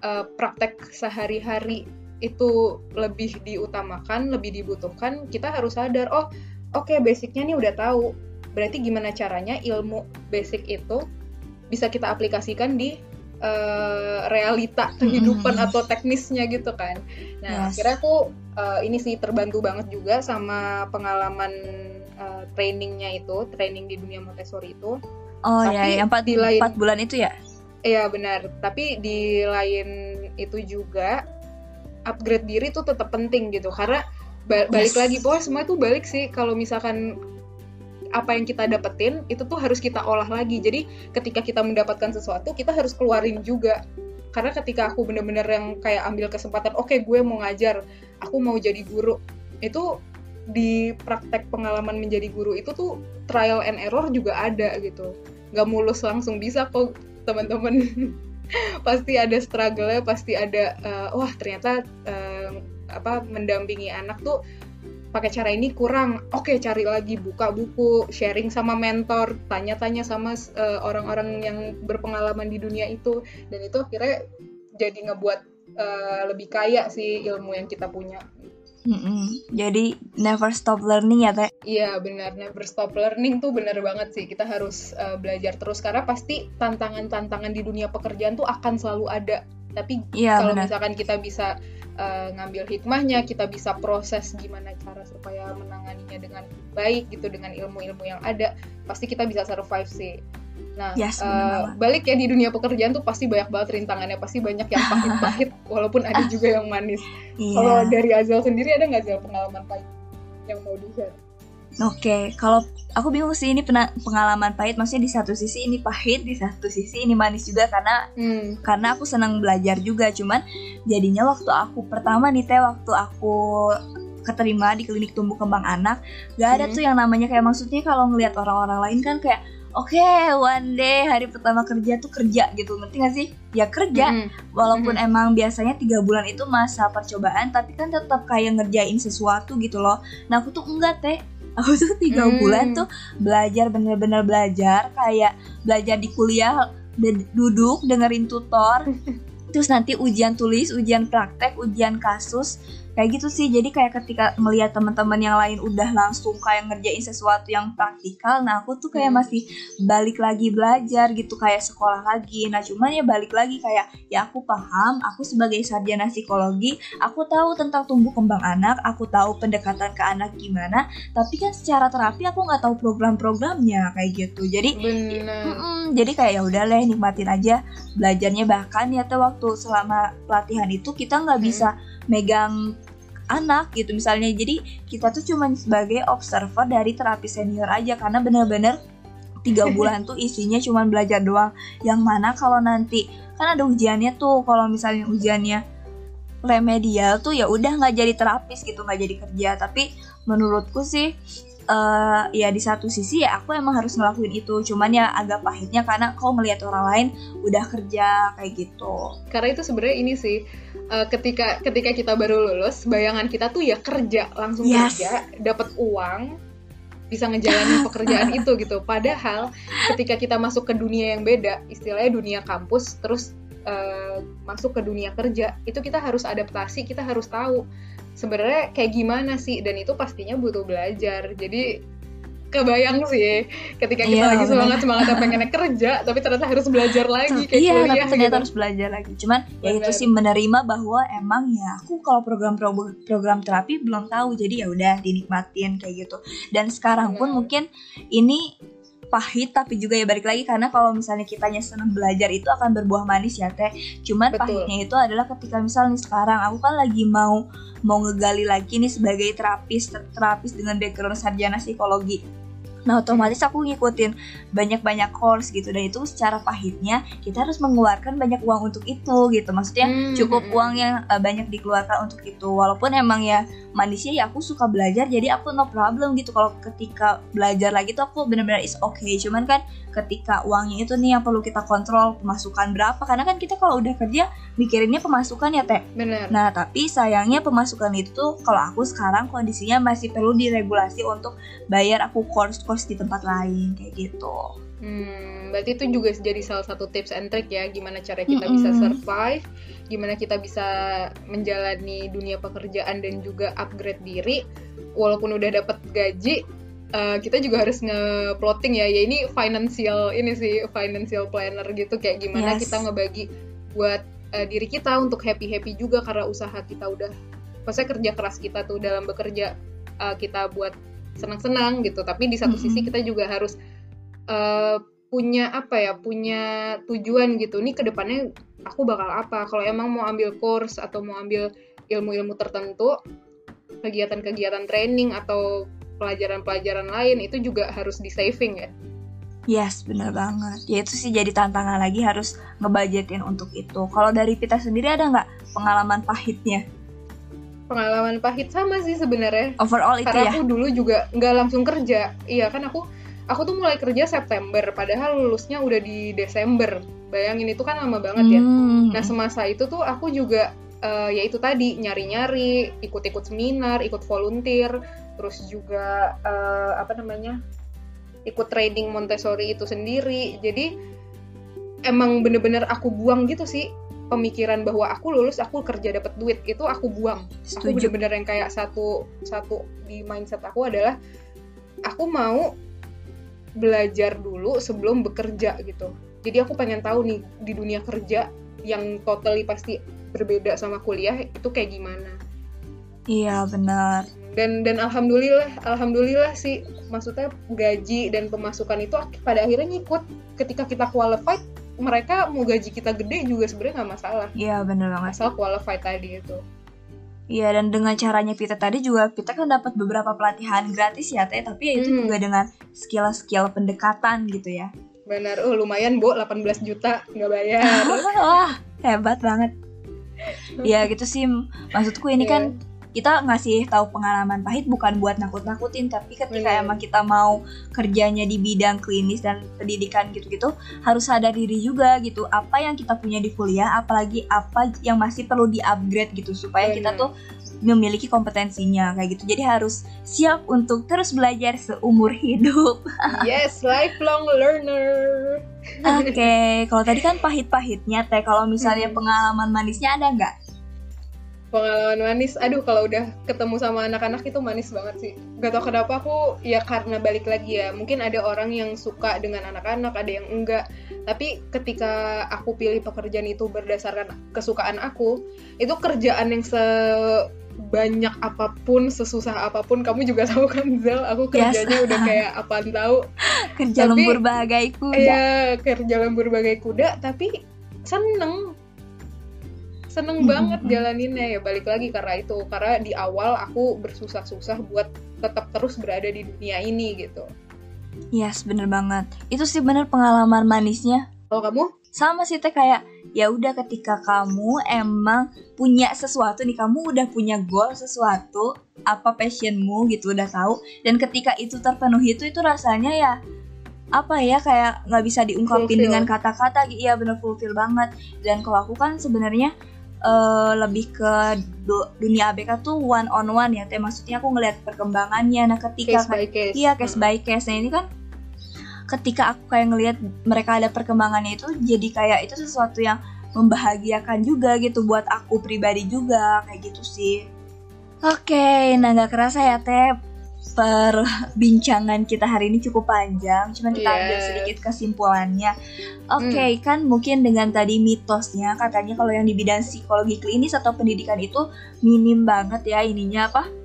eh, praktek sehari-hari itu lebih diutamakan, lebih dibutuhkan, kita harus sadar, oh oke basicnya nih udah tahu, berarti gimana caranya ilmu basic itu bisa kita aplikasikan di eh, realita kehidupan Mm-mm. atau teknisnya gitu kan. Nah, Yes. akhirnya aku eh, ini sih terbantu banget juga sama pengalaman eh, trainingnya itu, training di dunia Montessori itu. Oh Tapi ya, yang empat, di lain- empat bulan itu ya? Iya benar, tapi di lain itu juga upgrade diri tuh tetap penting gitu karena ba- balik Yes. lagi pokoknya semua itu balik sih kalau misalkan apa yang kita dapetin itu tuh harus kita olah lagi. Jadi ketika kita mendapatkan sesuatu kita harus keluarin juga. Karena ketika aku bener-bener yang kayak ambil kesempatan, oke gue mau ngajar, aku mau jadi guru, itu di praktek pengalaman menjadi guru itu tuh trial and error juga ada gitu. Nggak mulus langsung bisa kok teman-teman. pasti ada struggle-nya, pasti ada eh, wah ternyata eh, apa mendampingi anak tuh pakai cara ini kurang. Oke, cari lagi buka buku, sharing sama mentor, tanya-tanya sama eh, orang-orang yang berpengalaman di dunia itu dan itu akhirnya jadi ngebuat eh, lebih kaya sih ilmu yang kita punya. Mm-mm. Jadi never stop learning ya teh? Iya benar, never stop learning tuh benar banget sih. Kita harus uh, belajar terus karena pasti tantangan-tantangan di dunia pekerjaan tuh akan selalu ada. Tapi Iya kalau misalkan kita bisa uh, ngambil hikmahnya, kita bisa proses gimana cara supaya menanganinya dengan baik gitu dengan ilmu-ilmu yang ada, pasti kita bisa survive sih. Nah, Yes, uh, balik ya di dunia pekerjaan tuh pasti banyak banget rintangannya, pasti banyak yang pahit-pahit, walaupun ada juga yang manis. Kalau Iya. dari Azal sendiri ada nggak Azal pengalaman pahit yang mau di-share? Oke, kalau aku bingung sih ini pengalaman pahit, maksudnya di satu sisi ini pahit, di satu sisi ini manis juga karena Hmm. karena aku senang belajar juga, cuman jadinya waktu aku pertama nih teh waktu aku keterima di klinik tumbuh kembang anak, gak ada Hmm. tuh yang namanya kayak maksudnya kalau ngelihat orang-orang lain kan kayak Oke, one day hari pertama kerja tuh kerja gitu, ngerti gak sih? Ya kerja, Mm-mm. walaupun Mhm. emang biasanya tiga bulan itu masa percobaan tapi kan tetap kayak ngerjain sesuatu gitu loh nah aku tuh enggak teh aku tuh tiga Hmm. bulan tuh belajar bener-bener belajar. Kayak belajar di kuliah duduk dengerin tutor. Terus nanti ujian tulis ujian praktek ujian kasus kayak gitu sih jadi kayak ketika melihat teman-teman yang lain udah langsung kayak ngerjain sesuatu yang praktikal nah aku tuh kayak Hmm. masih balik lagi belajar gitu kayak sekolah lagi nah cuman ya balik lagi kayak ya aku paham aku sebagai sarjana psikologi aku tahu tentang tumbuh kembang anak aku tahu pendekatan ke anak gimana tapi kan secara terapi aku nggak tahu program-programnya kayak gitu jadi Bener. Mm-mm, jadi kayak ya udah leh nikmatin aja belajarnya bahkan ya tuh waktu selama pelatihan itu kita nggak Hmm. bisa megang anak gitu misalnya. Jadi kita tuh cuma sebagai observer dari terapi senior aja. Karena bener-bener tiga bulan tuh isinya cuma belajar doang. Yang mana kalau nanti kan ada ujiannya tuh. Kalau misalnya ujiannya remedial tuh ya udah nggak jadi terapis gitu nggak jadi kerja. Tapi menurutku sih eh, ya di satu sisi ya aku emang harus ngelakuin itu. Cuman ya agak pahitnya karena kau melihat orang lain udah kerja kayak gitu. Karena itu sebenarnya ini sih eh, ketika ketika kita baru lulus, bayangan kita tuh ya kerja langsung Yes. kerja, dapat uang, bisa ngejalanin pekerjaan itu gitu. Padahal ketika kita masuk ke dunia yang beda, istilahnya dunia kampus, terus eh, masuk ke dunia kerja, itu kita harus adaptasi, kita harus tahu sebenarnya kayak gimana sih, dan itu pastinya butuh belajar. Jadi kebayang sih ketika kita Iya, lagi bener. semangat semangatnya pengennya kerja, tapi ternyata harus belajar lagi kayak iya kuliah tapi ternyata gitu. harus belajar lagi cuman ya itu Bener. sih menerima bahwa emang ya aku kalau program pro- program terapi belum tahu jadi ya udah dinikmatin kayak gitu dan sekarang pun Bener. mungkin ini pahit tapi juga ya balik lagi karena kalau misalnya kitanya senang belajar itu akan berbuah manis ya teh cuman Betul. pahitnya itu adalah ketika misalnya sekarang aku kan lagi mau mau ngegali lagi nih sebagai terapis terapis dengan background sarjana psikologi Nah otomatis aku ngikutin banyak-banyak course gitu. Dan itu secara pahitnya kita harus mengeluarkan banyak uang untuk itu gitu. Maksudnya Hmm, cukup hmm, uang yang uh, banyak dikeluarkan untuk itu. Walaupun emang ya manisnya ya aku suka belajar jadi aku no problem gitu. Kalau ketika belajar lagi tuh aku benar-benar is okay. Cuman kan ketika uangnya itu nih yang perlu kita kontrol pemasukan berapa. Karena kan kita kalau udah kerja mikirinnya pemasukan ya teh. Nah, tapi sayangnya pemasukan itu tuh kalau aku sekarang kondisinya masih perlu diregulasi untuk bayar aku course-course di tempat lain kayak gitu. Hmm, berarti itu juga jadi salah satu tips and trick ya gimana cara kita Mm-mm. bisa survive, gimana kita bisa menjalani dunia pekerjaan dan juga upgrade diri walaupun udah dapat gaji eh, kita juga harus nge-plotting ya. Ya ini financial ini sih financial planner gitu kayak gimana Yes. kita ngebagi buat eh, diri kita untuk happy-happy juga karena usaha kita udah maksudnya kerja keras kita tuh dalam bekerja eh, kita buat senang-senang gitu. Tapi di satu Mm-mm. sisi kita juga harus eh, punya apa ya punya tujuan gitu nih ke depannya aku bakal apa kalau emang mau ambil course atau mau ambil ilmu-ilmu tertentu kegiatan-kegiatan training atau pelajaran-pelajaran lain itu juga harus di saving ya Yes, bener banget. Ya itu sih jadi tantangan lagi harus ngebudgetin untuk itu. Kalau dari Pita sendiri ada nggak pengalaman pahitnya? Pengalaman pahit sama sih sebenarnya Overall itu karena ya? aku dulu juga nggak langsung kerja iya kan aku aku tuh mulai kerja September padahal lulusnya udah di Desember bayangin itu kan lama banget ya Hmm. Nah semasa itu tuh aku juga eh, ya itu tadi nyari-nyari, ikut-ikut seminar, ikut volunteer, terus juga eh, apa namanya ikut training Montessori itu sendiri. Jadi emang bener-bener aku buang gitu sih pemikiran bahwa aku lulus aku kerja dapat duit itu aku buang. Aku Setuju. bener-bener yang kayak satu satu di mindset aku adalah aku mau belajar dulu sebelum bekerja gitu. Jadi aku pengen tahu nih di dunia kerja yang totally pasti berbeda sama kuliah itu kayak gimana. Iya benar. Dan dan alhamdulillah alhamdulillah sih maksudnya gaji dan pemasukan itu pada akhirnya ngikut ketika kita qualified mereka mau gaji kita gede juga sebenarnya nggak masalah Iya benar banget. asal qualified tadi itu. Iya dan dengan caranya Pita tadi juga Pita kan dapat beberapa pelatihan gratis ya teh tapi ya itu Hmm. juga dengan skill-skill pendekatan gitu ya. Benar, oh lumayan Bo 18 juta nggak bayar. Wah hebat banget. Ya gitu sih maksudku ini Iya. kan kita ngasih tahu pengalaman pahit bukan buat nakut-nakutin tapi ketika Bener. emang kita mau kerjanya di bidang klinis dan pendidikan gitu-gitu harus sadar diri juga gitu apa yang kita punya di kuliah apalagi apa yang masih perlu di-upgrade gitu supaya kita Bener. tuh memiliki kompetensinya kayak gitu jadi harus siap untuk terus belajar seumur hidup yes, lifelong learner. oke kalau tadi kan pahit-pahitnya teh kalau misalnya Hmm. pengalaman manisnya ada nggak pengalaman manis. Aduh kalau udah ketemu sama anak-anak itu manis banget sih. Gak tau kenapa aku ya karena balik lagi ya mungkin ada orang yang suka dengan anak-anak ada yang enggak. Tapi ketika aku pilih pekerjaan itu berdasarkan kesukaan aku itu kerjaan yang sebanyak apa pun sesusah apa pun kamu juga tahu kan Zel aku Yes. kerjanya udah kayak apaan tahu. Kerja Tapi- lembur bagai kuda. Iya, kerja lembur bagai kuda, tapi seneng. Seneng banget jalaninnya ya balik lagi karena itu karena di awal aku bersusah-susah buat tetap terus berada di dunia ini gitu. Yes, bener banget. Itu sih bener pengalaman manisnya. Kalau kamu? Sama sih teh kayak ya udah ketika kamu emang punya sesuatu nih, kamu udah punya goal sesuatu, apa passionmu gitu udah tahu. Dan ketika itu terpenuhi itu itu rasanya ya apa ya kayak nggak bisa diungkapin Fulfill. dengan kata-kata. Iya bener fulfill banget. Dan kalau aku kan sebenarnya eh, lebih ke du- dunia ABK tuh one on one ya teh maksudnya aku ngelihat perkembangannya nah ketika Case by case. Iya case Hmm. by case. Nah ini kan ketika aku kayak ngelihat mereka ada perkembangannya itu jadi kayak itu sesuatu yang membahagiakan juga gitu buat aku pribadi juga kayak gitu sih. Oke, nah nggak kerasa ya Teh perbincangan kita hari ini cukup panjang, cuman kita ambil Yes. sedikit kesimpulannya. Oke, kan mungkin dengan tadi mitosnya katanya kalau yang di bidang psikologi klinis atau pendidikan itu minim banget ya ininya apa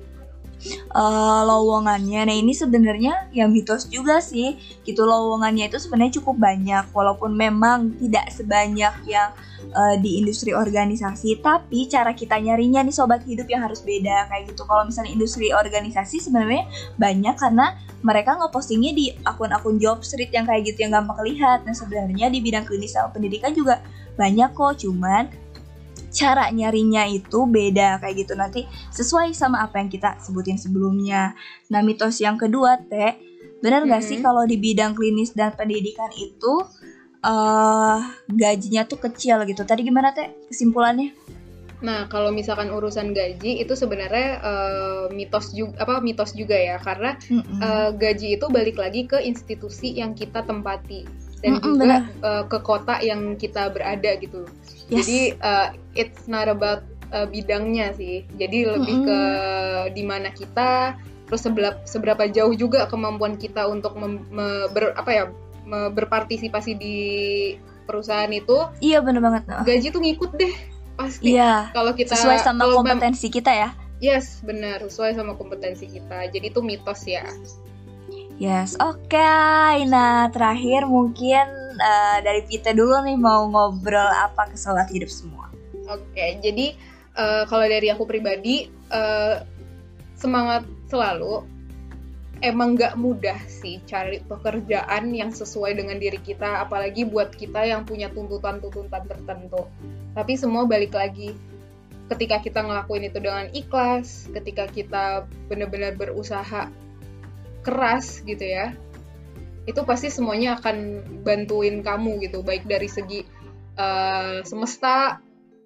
uh, lowongannya. Nah ini sebenarnya ya mitos juga sih. Gitu lowongannya itu sebenarnya cukup banyak, walaupun memang tidak sebanyak yang uh, di industri organisasi. Tapi cara kita nyarinya nih sobat hidup yang harus beda kayak gitu. Kalau misalnya industri organisasi sebenarnya banyak karena mereka ngepostingnya di akun-akun job street yang kayak gitu yang gampang lihat. Nah sebenarnya di bidang klinis sama pendidikan juga banyak kok, cuman cara nyarinya itu beda kayak gitu nanti sesuai sama apa yang kita sebutin sebelumnya. Nah mitos yang kedua teh benar nggak -hmm. sih kalau di bidang klinis dan pendidikan itu uh, gajinya tuh kecil gitu? Tadi gimana teh kesimpulannya? Nah, kalau misalkan urusan gaji itu sebenarnya uh, mitos juga apa mitos juga ya karena mm -hmm. uh, gaji itu balik lagi ke institusi yang kita tempati dan mm -hmm, juga uh, ke kota yang kita berada gitu. Yes. Jadi uh, it's not about uh, bidangnya sih. Jadi lebih mm -hmm. ke di mana kita terus seberapa, seberapa jauh juga kemampuan kita untuk mem, me, ber, apa ya me, berpartisipasi di perusahaan itu. Iya benar banget. Gaji tuh ngikut deh pasti iya, kalau kita sesuai sama kompetensi kita ya yes benar sesuai sama kompetensi kita jadi itu mitos ya yes oke. Okay. nah terakhir mungkin uh, dari kita dulu nih mau ngobrol apa ke sobat hidup semua. Oke okay, jadi uh, kalau dari aku pribadi uh, semangat selalu. Emang nggak mudah sih cari pekerjaan yang sesuai dengan diri kita apalagi buat kita yang punya tuntutan-tuntutan tertentu. Tapi semua balik lagi. Ketika kita ngelakuin itu dengan ikhlas ketika kita benar-benar berusaha keras gitu ya itu pasti semuanya akan bantuin kamu gitu baik dari segi uh, semesta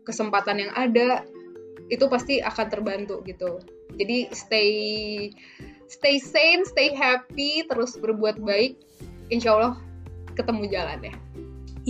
kesempatan yang ada itu pasti akan terbantu gitu. Jadi stay stay sane stay happy terus berbuat baik insya Allah ketemu jalan ya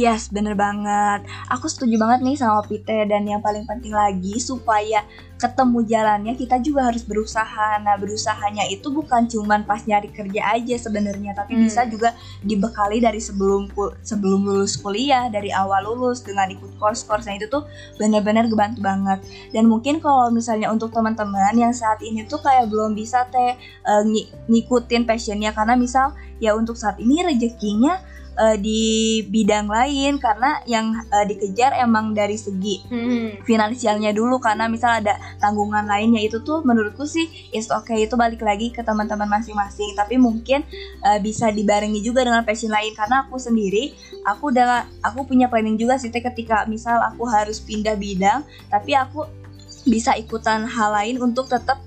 Yes, bener banget. Aku setuju banget nih sama Pite dan yang paling penting lagi supaya ketemu jalannya kita juga harus berusaha. Nah, berusahanya itu bukan cuman pas nyari kerja aja sebenarnya, tapi hmm. bisa juga dibekali dari sebelum sebelum lulus kuliah, dari awal lulus dengan ikut course-course. Nah, itu tuh bener-bener kebantu banget. Dan mungkin kalau misalnya untuk teman-teman yang saat ini tuh kayak belum bisa teh uh, ngikutin passionnya karena misal ya untuk saat ini rezekinya uh, di bidang lain karena yang uh, dikejar emang dari segi hmm. finansialnya dulu karena misal ada tanggungan lainnya. Itu tuh menurutku sih is okay. Itu balik lagi ke teman-teman masing-masing. Tapi mungkin uh, bisa dibarengi juga dengan passion lain. Karena aku sendiri aku udah aku punya planning juga sih ketika misal aku harus pindah bidang tapi aku bisa ikutan hal lain untuk tetap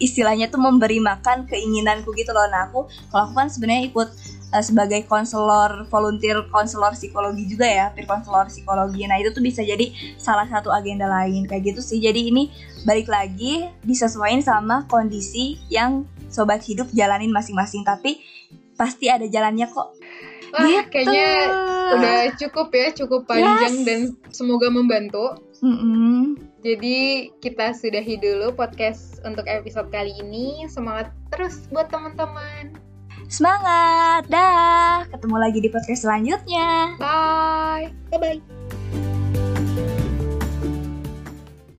istilahnya tuh memberi makan keinginanku gitu loh. Nah aku kalau aku kan sebenarnya ikut uh, sebagai konselor volunteer konselor psikologi juga ya peer konselor psikologi nah itu tuh bisa jadi salah satu agenda lain kayak gitu sih jadi ini balik lagi disesuaikan sama kondisi yang sobat hidup jalanin masing-masing tapi pasti ada jalannya kok Wah, gitu. kayaknya udah cukup ya, cukup panjang yes. dan semoga membantu. Mm -hmm. Jadi kita sudahi dulu podcast untuk episode kali ini. Semangat terus buat teman-teman. Semangat, dah. Ketemu lagi di podcast selanjutnya. Bye. Bye bye.